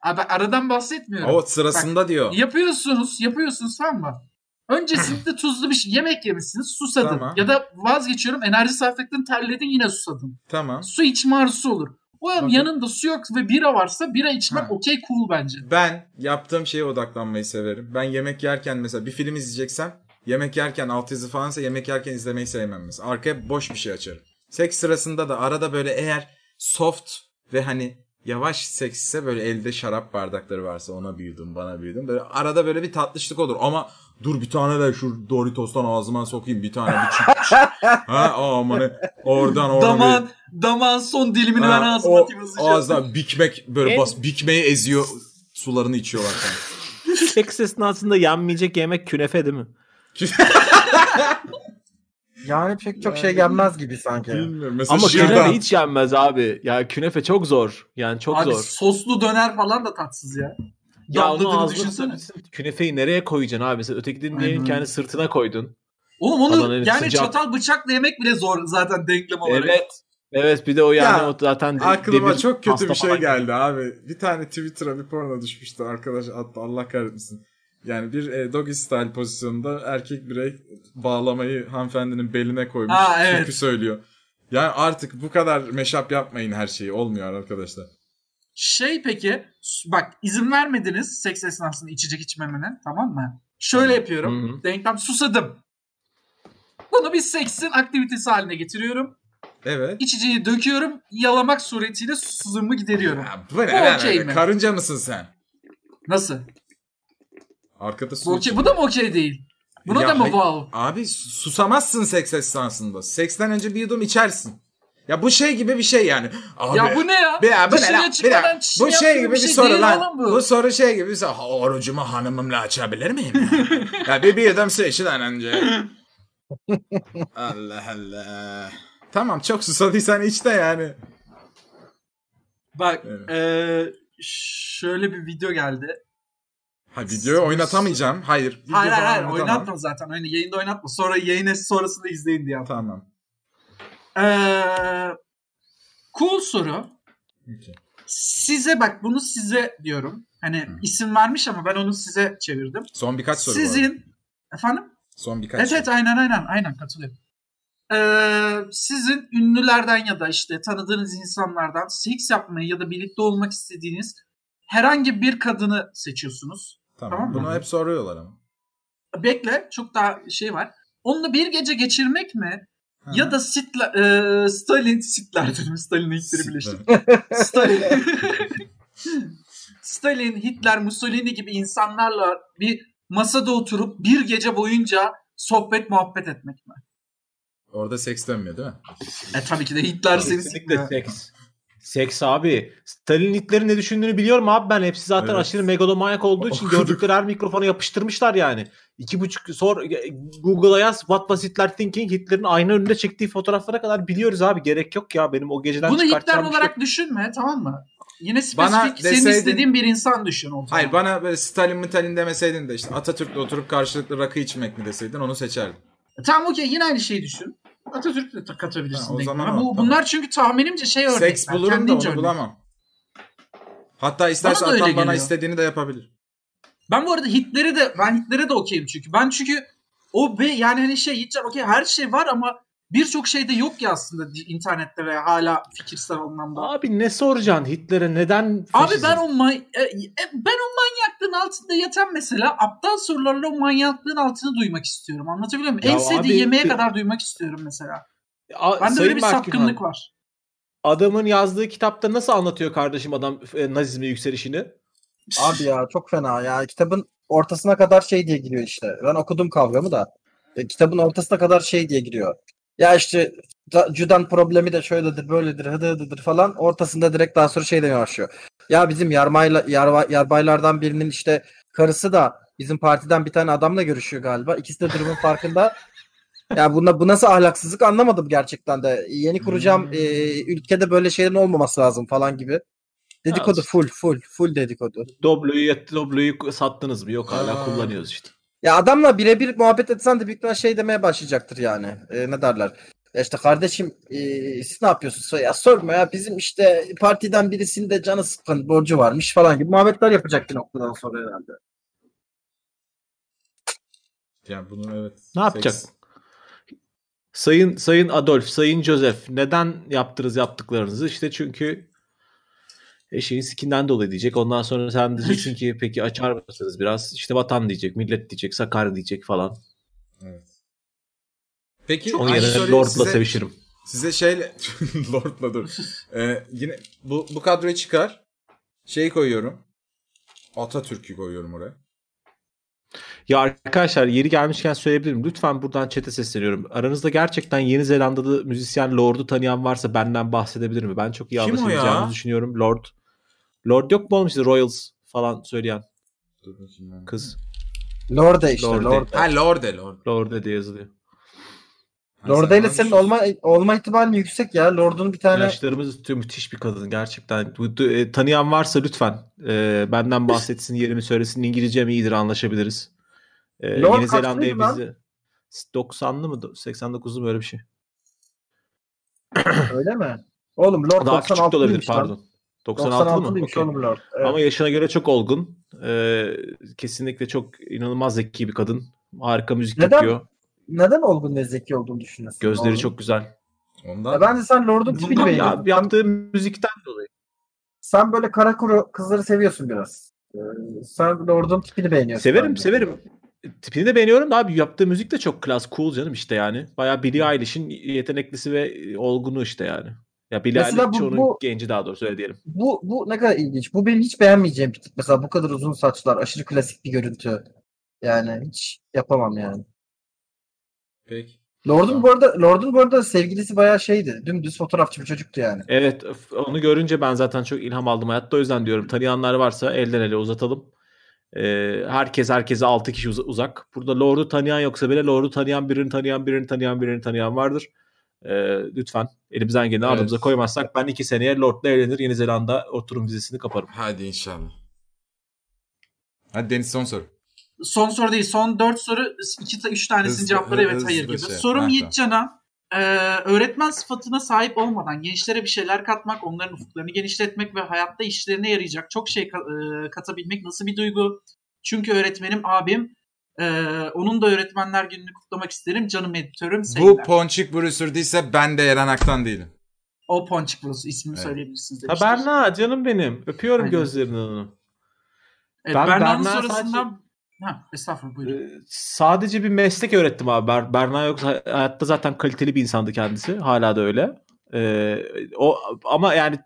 Abi aradan bahsetmiyorum. O sırasında diyor. Yapıyorsunuz, yapıyorsunuz tamam mı? Öncesinde tuzlu bir şey, yemek yemişsiniz, susadın. Tamam. Ya da vazgeçiyorum, enerji sarf ettin, terledin yine susadın. Tamam. Su içme arzusu olur. O Okey. yanında su yok ve bira varsa bira içmek okey cool bence. Ben yaptığım şeye odaklanmayı severim. Ben yemek yerken mesela bir film izleyeceksem yemek yerken altyazı falansa yemek yerken izlemeyi sevmem mesela. Arkaya boş bir şey açarım. Seks sırasında da arada böyle eğer soft ve hani yavaş seks ise böyle elde şarap bardakları varsa ona büyüdüm bana büyüdüm. Böyle arada böyle bir tatlışlık olur ama dur bir tane de şu Doritos'tan ağzıma sokayım bir tane bir çıkmış. ha aman ne oradan oradan bir- Damağın, damağın son dilimini ben Ha, ağzıma o atayım hızlıca. ağızdan bikmek böyle En- bas bikmeyi eziyor sularını içiyorlar. Seks esnasında yenmeyecek yemek künefe değil mi? Yani pek çok şey gelmez gibi sanki. Bilmiyorum. Mesela Ama şırdan. künefe hiç yenmez abi. Ya künefe çok zor. Yani çok Abi zor. soslu döner falan da tatsız ya. Ya onu ağzına. Künefeyi nereye koyacaksın abi? Mesela ötekinin Aynen. hani sırtına koydun. Oğlum onu Adana'nın yani sıcak- çatal bıçakla yemek bile zor zaten denklem olarak. Evet. Evet bir de o yani Ya, o zaten de- Aklıma demir çok kötü bir şey geldi abi. Bir tane Twitter'a bir porno düşmüştü arkadaş attı Allah kahretmesin. Yani bir e, doggy style pozisyonunda erkek birey bağlamayı hanımefendinin beline koymuş. Aa, evet. Türkü söylüyor. Yani artık bu kadar meşap yapmayın her şeyi. Olmuyor arkadaşlar. Şey peki bak izin vermediniz seks esnasında içecek içmemene tamam mı? Şöyle yapıyorum. Hı hı. Denklem susadım. Bunu bir seksin aktivitesi haline getiriyorum. Evet. İçeceği döküyorum. Yalamak suretiyle susuzluğumu gideriyorum. Ya bu ne Bu öyle? mi? Karınca mısın sen? Nasıl? Arkada su Bu, okey, bu da mı okey değil? Buna Ya da mı wow? Abi susamazsın seks esnasında. Seksten önce bir yudum içersin. Ya bu şey gibi bir şey yani. Abi, ya bu ne ya? Bir ya, bu ne lan? Bir çişini bu şey gibi bir şey soru lan. Bu. bu. soru şey gibi bir soru. "Ha, Orucumu hanımımla açabilir miyim? ya, ya bir, bir yudum su içiden önce. Allah Allah. Tamam çok susadıysan iç de yani. Bak Evet. eee, şöyle bir video geldi. Ha videoyu oynatamayacağım. Hayır. video Hayır hayır hayır oynatma zaten. Hani yayında oynatma. Sonra yayın sonrasında izleyin diye. yaptım. Tamam. Eee cool soru. Size bak bunu size diyorum. Hani Hı. isim vermiş ama ben onu size çevirdim. Son birkaç soru. Sizin efendim? Son birkaç Evet soru. evet aynen aynen aynen katılıyorum. Ee, sizin ünlülerden ya da işte tanıdığınız insanlardan seks yapmayı ya da birlikte olmak istediğiniz herhangi bir kadını seçiyorsunuz. Tamam. Tamam? Bunu hep soruyorlar ama. Bekle çok daha şey var. Onunla bir gece geçirmek mi? Hı Ya da Sitla, e, Stalin, Sitler dedim. Stalin Hitler'i birleştirdim. Stalin. Stalin, Hitler, Mussolini gibi insanlarla bir masada oturup bir gece boyunca sohbet muhabbet etmek mi? Orada seks dönmüyor değil mi? E tabii ki de Hitler seni sikmiyor. seks. Seks abi. Stalin Hitler'in ne düşündüğünü biliyorum abi ben. Hepsi zaten Evet. aşırı megalomanyak olduğu için gördükleri her mikrofona yapıştırmışlar yani. İki buçuk sor Google'a yaz What was Hitler thinking? Hitler'in ayna önünde çektiği fotoğraflara kadar biliyoruz abi. Gerek yok ya benim o geceden Bunu Hitler şey olarak düşünme tamam mı? Yine Bana spesifik senin deseydin- istediğin bir insan düşün o zaman. Hayır bana böyle Stalin Mitalin demeseydin de işte Atatürk'le oturup karşılıklı rakı içmek mi deseydin onu seçerdim. Tamam okey yine aynı şeyi düşün. Atatürk de katabilirsin. Ha, o zaman o, Bu, tamam. bunlar çünkü tahminimce şey örnekler. Seks bulurum da onu örnek. bulamam. Hatta isterse Bana Atan bana geliyor. istediğini de yapabilir. Ben bu arada Hitler'e de ben Hitler'e de okeyim çünkü. Ben çünkü o be yani hani şey Hitler okey her şey var ama birçok şey de yok ya aslında internette ve hala fikirsel anlamda. Abi ne soracaksın Hitler'e neden Abi faşizm? ben o may- e, e, ben o manyaklığın altında yatan mesela aptal sorularla o manyaklığın altını duymak istiyorum. Anlatabiliyor muyum? Ya en sevdiği abi, yemeğe bir- kadar duymak istiyorum mesela. A- Bende Sayın öyle bir sapkınlık var. Adamın yazdığı kitapta nasıl anlatıyor kardeşim adam e, Nazizmin yükselişini? Abi ya çok fena ya. Kitabın ortasına kadar şey diye giriyor işte. Ben okudum kavramı da. E, kitabın ortasına kadar şey diye giriyor. Ya işte da- Judan problemi de şöyledir, böyledir, hıdı hıdıdır falan. Ortasında direkt daha sonra şey demeye başlıyor. Ya bizim yarmayla, yarba, yarbaylardan birinin işte karısı da bizim partiden bir tane adamla görüşüyor galiba. İkisi de durumun farkında. Ya buna, bu nasıl ahlaksızlık anlamadım gerçekten de. Yeni kuracağım e, ülkede böyle şeylerin olmaması lazım falan gibi. Dedikodu Ya, full full full dedikodu. Doblo'yu Doblo'yu sattınız mı? Yok hala Aa. kullanıyoruz işte. Ya adamla birebir muhabbet etsen de büyük ihtimal şey demeye başlayacaktır yani. E, ne derler? Ya işte kardeşim e, siz ne yapıyorsunuz? Ya sorma ya bizim işte partiden birisinin de canı sıkkın borcu varmış falan gibi muhabbetler yapacak bir noktadan sonra herhalde. Yani bunu evet. Ne yapacak? seks- Sayın Sayın Adolf, Sayın Joseph neden yaptınız yaptıklarınızı? İşte çünkü eşeğin sikinden dolayı diyecek. Ondan sonra sen diyeceksin ki peki açar mısınız biraz? İşte vatan diyecek, millet diyecek, Sakarya diyecek falan. Evet. Peki Onun yerine Lord'la size- sevişirim. Size şeyle Lord'la dur. Ee, yine bu bu kadroyu çıkar. Şey koyuyorum. Atatürk'ü koyuyorum oraya. Ya arkadaşlar yeri gelmişken söyleyebilirim. Lütfen buradan çete sesleniyorum. Aranızda gerçekten Yeni Zelandalı müzisyen Lord'u tanıyan varsa benden bahsedebilir mi? Ben çok iyi Kim düşünüyorum. Lord. Lord yok mu oğlum işte Royals falan söyleyen kız. Lorde işte Lorde. Lorde. Ha Lorde Lorde. Lord'e diye yazılıyor. Sen ile senin olma olma ihtimalin yüksek ya. Lord'un bir tane Yaşlarımız tutuyor müthiş bir kadın gerçekten. Bu- e, Tanıyan varsa lütfen e, benden bahsetsin yerimi söylesin. İngilizcem iyidir anlaşabiliriz. E, Lord Yeni Zelanda'ya bizi 90'lı mı 89'lu mu öyle bir şey. öyle mi? Oğlum Lord Daha küçük de olabilir 96'lıymış lan. pardon. 96'lı mı? 96'lıymış Okey. oğlum Lord. Evet. Ama yaşına göre çok olgun. E, kesinlikle çok inanılmaz zeki bir kadın. Harika müzik Neden? yapıyor. Neden olgun ve zeki olduğunu düşünüyorsun? Gözleri Lord'un? çok güzel. Ondan. Ya ben de sen Lord'un tipini Bundan ya, yaptığı müzikten dolayı. sen böyle kara kuru kızları seviyorsun biraz. Ee, sen Lord'un tipini beğeniyorsun. Severim bence. severim. Tipini de beğeniyorum da abi yaptığı müzik de çok klas cool canım işte yani. Bayağı Billie Eilish'in yeteneklisi ve olgunu işte yani. Ya Billie Eilish onun bu- genci daha doğrusu öyle diyelim. Bu, bu ne kadar ilginç. Bu benim hiç beğenmeyeceğim bir tip. Mesela bu kadar uzun saçlar, aşırı klasik bir görüntü. Yani hiç yapamam yani. Peki. Lord'un bu arada Lord'un bu arada sevgilisi bayağı şeydi. Dümdüz fotoğrafçı bir çocuktu yani. Evet onu görünce ben zaten çok ilham aldım hayatta o yüzden diyorum tanıyanlar varsa elden ele uzatalım. Ee, herkes herkese 6 kişi uz- uzak. Burada Lord'u tanıyan yoksa bile Lord'u tanıyan birini tanıyan birini tanıyan birini tanıyan vardır. Ee, lütfen elimizden geleni Evet. ardımıza koymazsak ben iki seneye Lord'la evlenir Yeni Zelanda oturum vizesini kaparım. Hadi inşallah. Hadi Deniz son soru. Son soru değil. Son 4 soru 2 3 tanesinin Hızlı- cevapları evet hızlı hayır gibi. şey. Sorum Ha, Yiğitcan'a e, öğretmen sıfatına sahip olmadan gençlere bir şeyler katmak, onların ufuklarını genişletmek ve hayatta işlerine yarayacak çok şey ka- e, katabilmek nasıl bir duygu? Çünkü öğretmenim abim e, onun da öğretmenler gününü kutlamak isterim. Canım editörüm Bu sevgiler. Ponçik Brewster değilse ben de Eren Aktan değilim. o Ponçik Burası ismini Evet. söyleyebilirsiniz Ha demiştir. Berna canım benim. Öpüyorum Aynen. gözlerinden onu. Evet, Ben Berna'nın Berna sonrasında... Ha. Ee, sadece bir meslek öğrettim abi. Ber- Berna yoksa hayatta zaten kaliteli bir insandı kendisi. Hala da öyle. Ee, o ama yani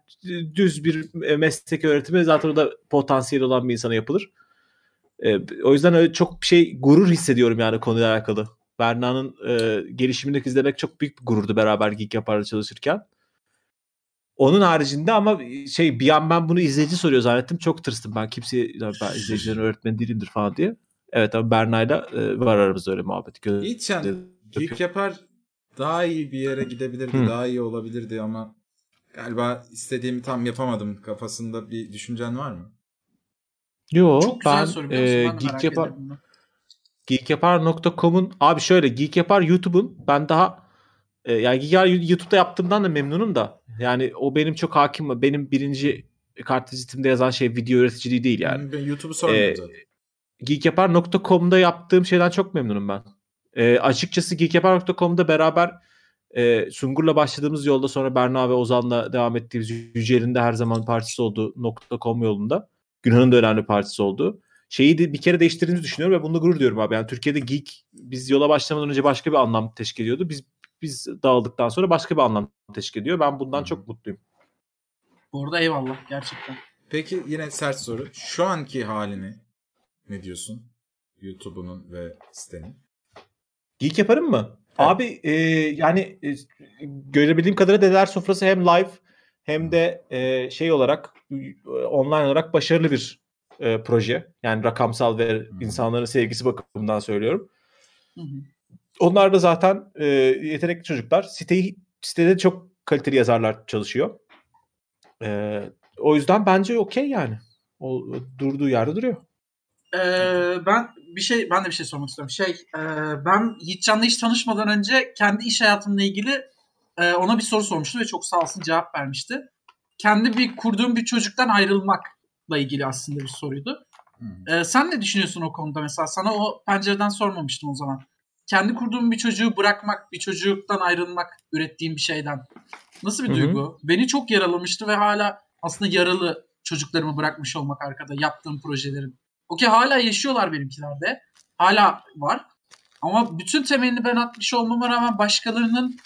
düz bir meslek öğretimi zaten o da potansiyeli olan bir insana yapılır. Ee, o yüzden öyle çok şey gurur hissediyorum yani konuyla alakalı. Berna'nın e, gelişimini izlemek çok büyük bir gururdu beraber Geek Yapar'da çalışırken. Onun haricinde ama şey bir an ben bunu izleyici soruyor zannettim. Çok tırstım ben kimseye "Ya ben izleyicilerin öğretmeni değilimdir falan diye. Evet ama Berna'yla e, var aramızda öyle muhabbet. Gö- Evet. Geek yapar daha iyi bir yere gidebilirdi. Hı. Daha iyi olabilirdi ama galiba istediğimi tam yapamadım. Kafasında bir düşüncen var mı? Yo Çok güzel ben soru biliyor musun? e, Ben Geek Yapar, geekyapar.com'un abi şöyle Geek Yapar YouTube'un ben daha E, yani ya YouTube'da yaptığımdan da memnunum da. Yani o benim çok hakim. Benim birinci kartvizitimde yazan şey video üreticiliği değil yani. Ben YouTube'u sormadım Ee, zaten. geekyapar.com'da yaptığım şeyden çok memnunum ben. E, açıkçası geekyapar.com'da beraber e, Sungur'la başladığımız yolda sonra Berna ve Ozan'la devam ettiğimiz Yücel'in de her zaman partisi olduğu .com yolunda. Günhan'ın da önemli partisi oldu. Şeyi de bir kere değiştirdiğimizi düşünüyorum ve bunda gurur diyorum abi. Yani Türkiye'de geek biz yola başlamadan önce başka bir anlam teşkil ediyordu. Biz biz dağıldıktan sonra başka bir anlam teşkil ediyor. Ben bundan çok mutluyum. Bu arada eyvallah gerçekten. Peki yine sert soru. Şu anki halini ne diyorsun? YouTube'unun ve sitenin. Geek yaparım mı? Abi e, yani e, görebildiğim kadarıyla Dedeler Sofrası hem live hem de e, şey olarak e, online olarak başarılı bir e, proje. Yani rakamsal ve insanların sevgisi bakımından söylüyorum. Hı hı. Onlar da zaten e, yetenekli çocuklar. Siteyi sitede çok kaliteli yazarlar çalışıyor. E, o yüzden bence okey yani. O durduğu yerde duruyor. Ee, ben bir şey ben de bir şey sormak istiyorum. Şey e, ben Yiğitcan'la hiç tanışmadan önce kendi iş hayatımla ilgili e, ona bir soru sormuştum ve çok sağ olsun cevap vermişti. Kendi bir kurduğum bir çocuktan ayrılmakla ilgili aslında bir soruydu. Ee, sen ne düşünüyorsun o konuda mesela? Sana o pencereden sormamıştım o zaman. Kendi kurduğum bir çocuğu bırakmak, bir çocuktan ayrılmak ürettiğim bir şeyden. Nasıl bir Hı hı. duygu? Beni çok yaralamıştı ve hala aslında yaralı çocuklarımı bırakmış olmak arkada yaptığım projelerin. Okey hala yaşıyorlar benimkilerde. Hala var. Ama bütün temelini ben atmış olmama rağmen başkalarının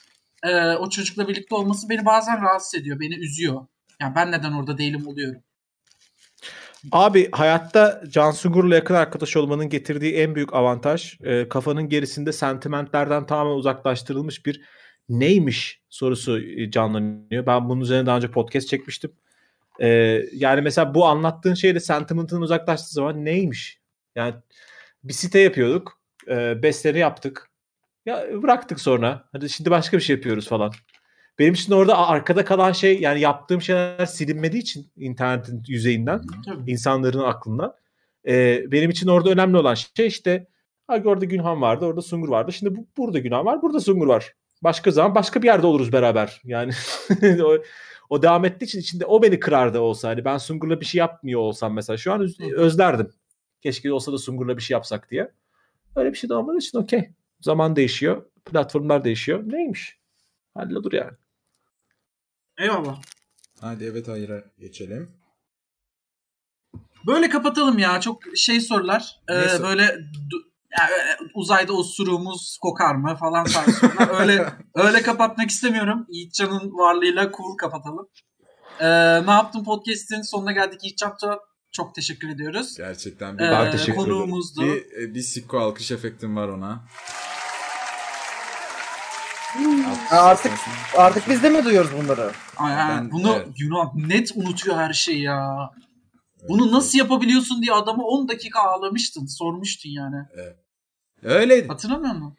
e, o çocukla birlikte olması beni bazen rahatsız ediyor. Beni üzüyor. Yani ben neden orada değilim oluyorum. Abi hayatta Can Sungur'la yakın arkadaş olmanın getirdiği en büyük avantaj e, kafanın gerisinde sentimentlerden tamamen uzaklaştırılmış bir neymiş sorusu e, canlanıyor. Ben bunun üzerine daha önce podcast çekmiştim. E, yani mesela bu anlattığın şeyde sentiment'ın uzaklaştığı zaman neymiş? Yani bir site yapıyorduk. E, bestleri yaptık. Ya bıraktık sonra. Hadi şimdi başka bir şey yapıyoruz falan. Benim için orada arkada kalan şey yani yaptığım şeyler silinmediği için internetin yüzeyinden Tabii. insanların aklında. Ee, benim için orada önemli olan şey işte ha, orada Günhan vardı, orada Sungur vardı. Şimdi bu, burada Günhan var, burada Sungur var. Başka zaman başka bir yerde oluruz beraber. Yani o, o devam ettiği için içinde o beni kırardı olsa. Hani ben Sungur'la bir şey yapmıyor olsam mesela şu an öz- özlerdim. Keşke olsa da Sungur'la bir şey yapsak diye. Öyle bir şey de olmadığı için okey. Zaman değişiyor. Platformlar değişiyor. Neymiş? Hallolur yani. Eyvallah. Hadi evet hayır'a geçelim. Böyle kapatalım ya. Çok şey sorular. Ee, Ne sor- böyle du- yani öyle uzayda osuruğumuz kokar mı falan tarzı sorular. öyle öyle kapatmak istemiyorum. Yiğitcan'ın varlığıyla cool kapatalım. Ee, ne yaptın podcast'in sonuna geldik. Yiğitcan Turan, çok teşekkür ediyoruz. Gerçekten bir, Ee, Ben teşekkür ederim. konuğumuzdu. bir, e, bir sikko alkış efektim var ona. Artık-. Artık biz de mi duyuyoruz bunları? Ay, yani Ben- bunu evet. Yunan net unutuyor her şeyi ya. Bunu nasıl yapabiliyorsun diye adamı 10 dakika ağlamıştın. Sormuştun yani. Öyleydi. Hatırlamıyor musun?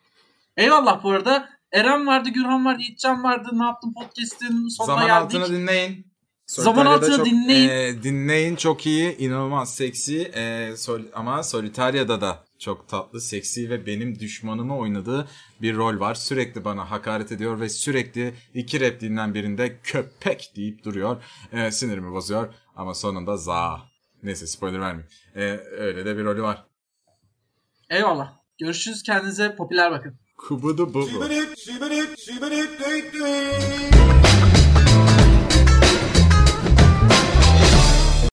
Eyvallah bu arada. Eren vardı, Gürhan vardı, Yiğitcan vardı. Ne yaptın podcast'in sonuna Zaman geldik. altını dinleyin. Zaman Solitaria'da altını çok- dinleyin. e, dinleyin çok iyi, inanılmaz seksi e, sol, ama Solitaria'da da çok tatlı, seksi ve benim düşmanımı oynadığı bir rol var. Sürekli bana hakaret ediyor ve sürekli iki repliğinden birinde köpek deyip duruyor. E, sinirimi bozuyor ama sonunda za. Neyse spoiler vermeyeyim. E, öyle de bir rolü var. Eyvallah. Görüşürüz. Kendinize popüler bakın. Kubudu bubu.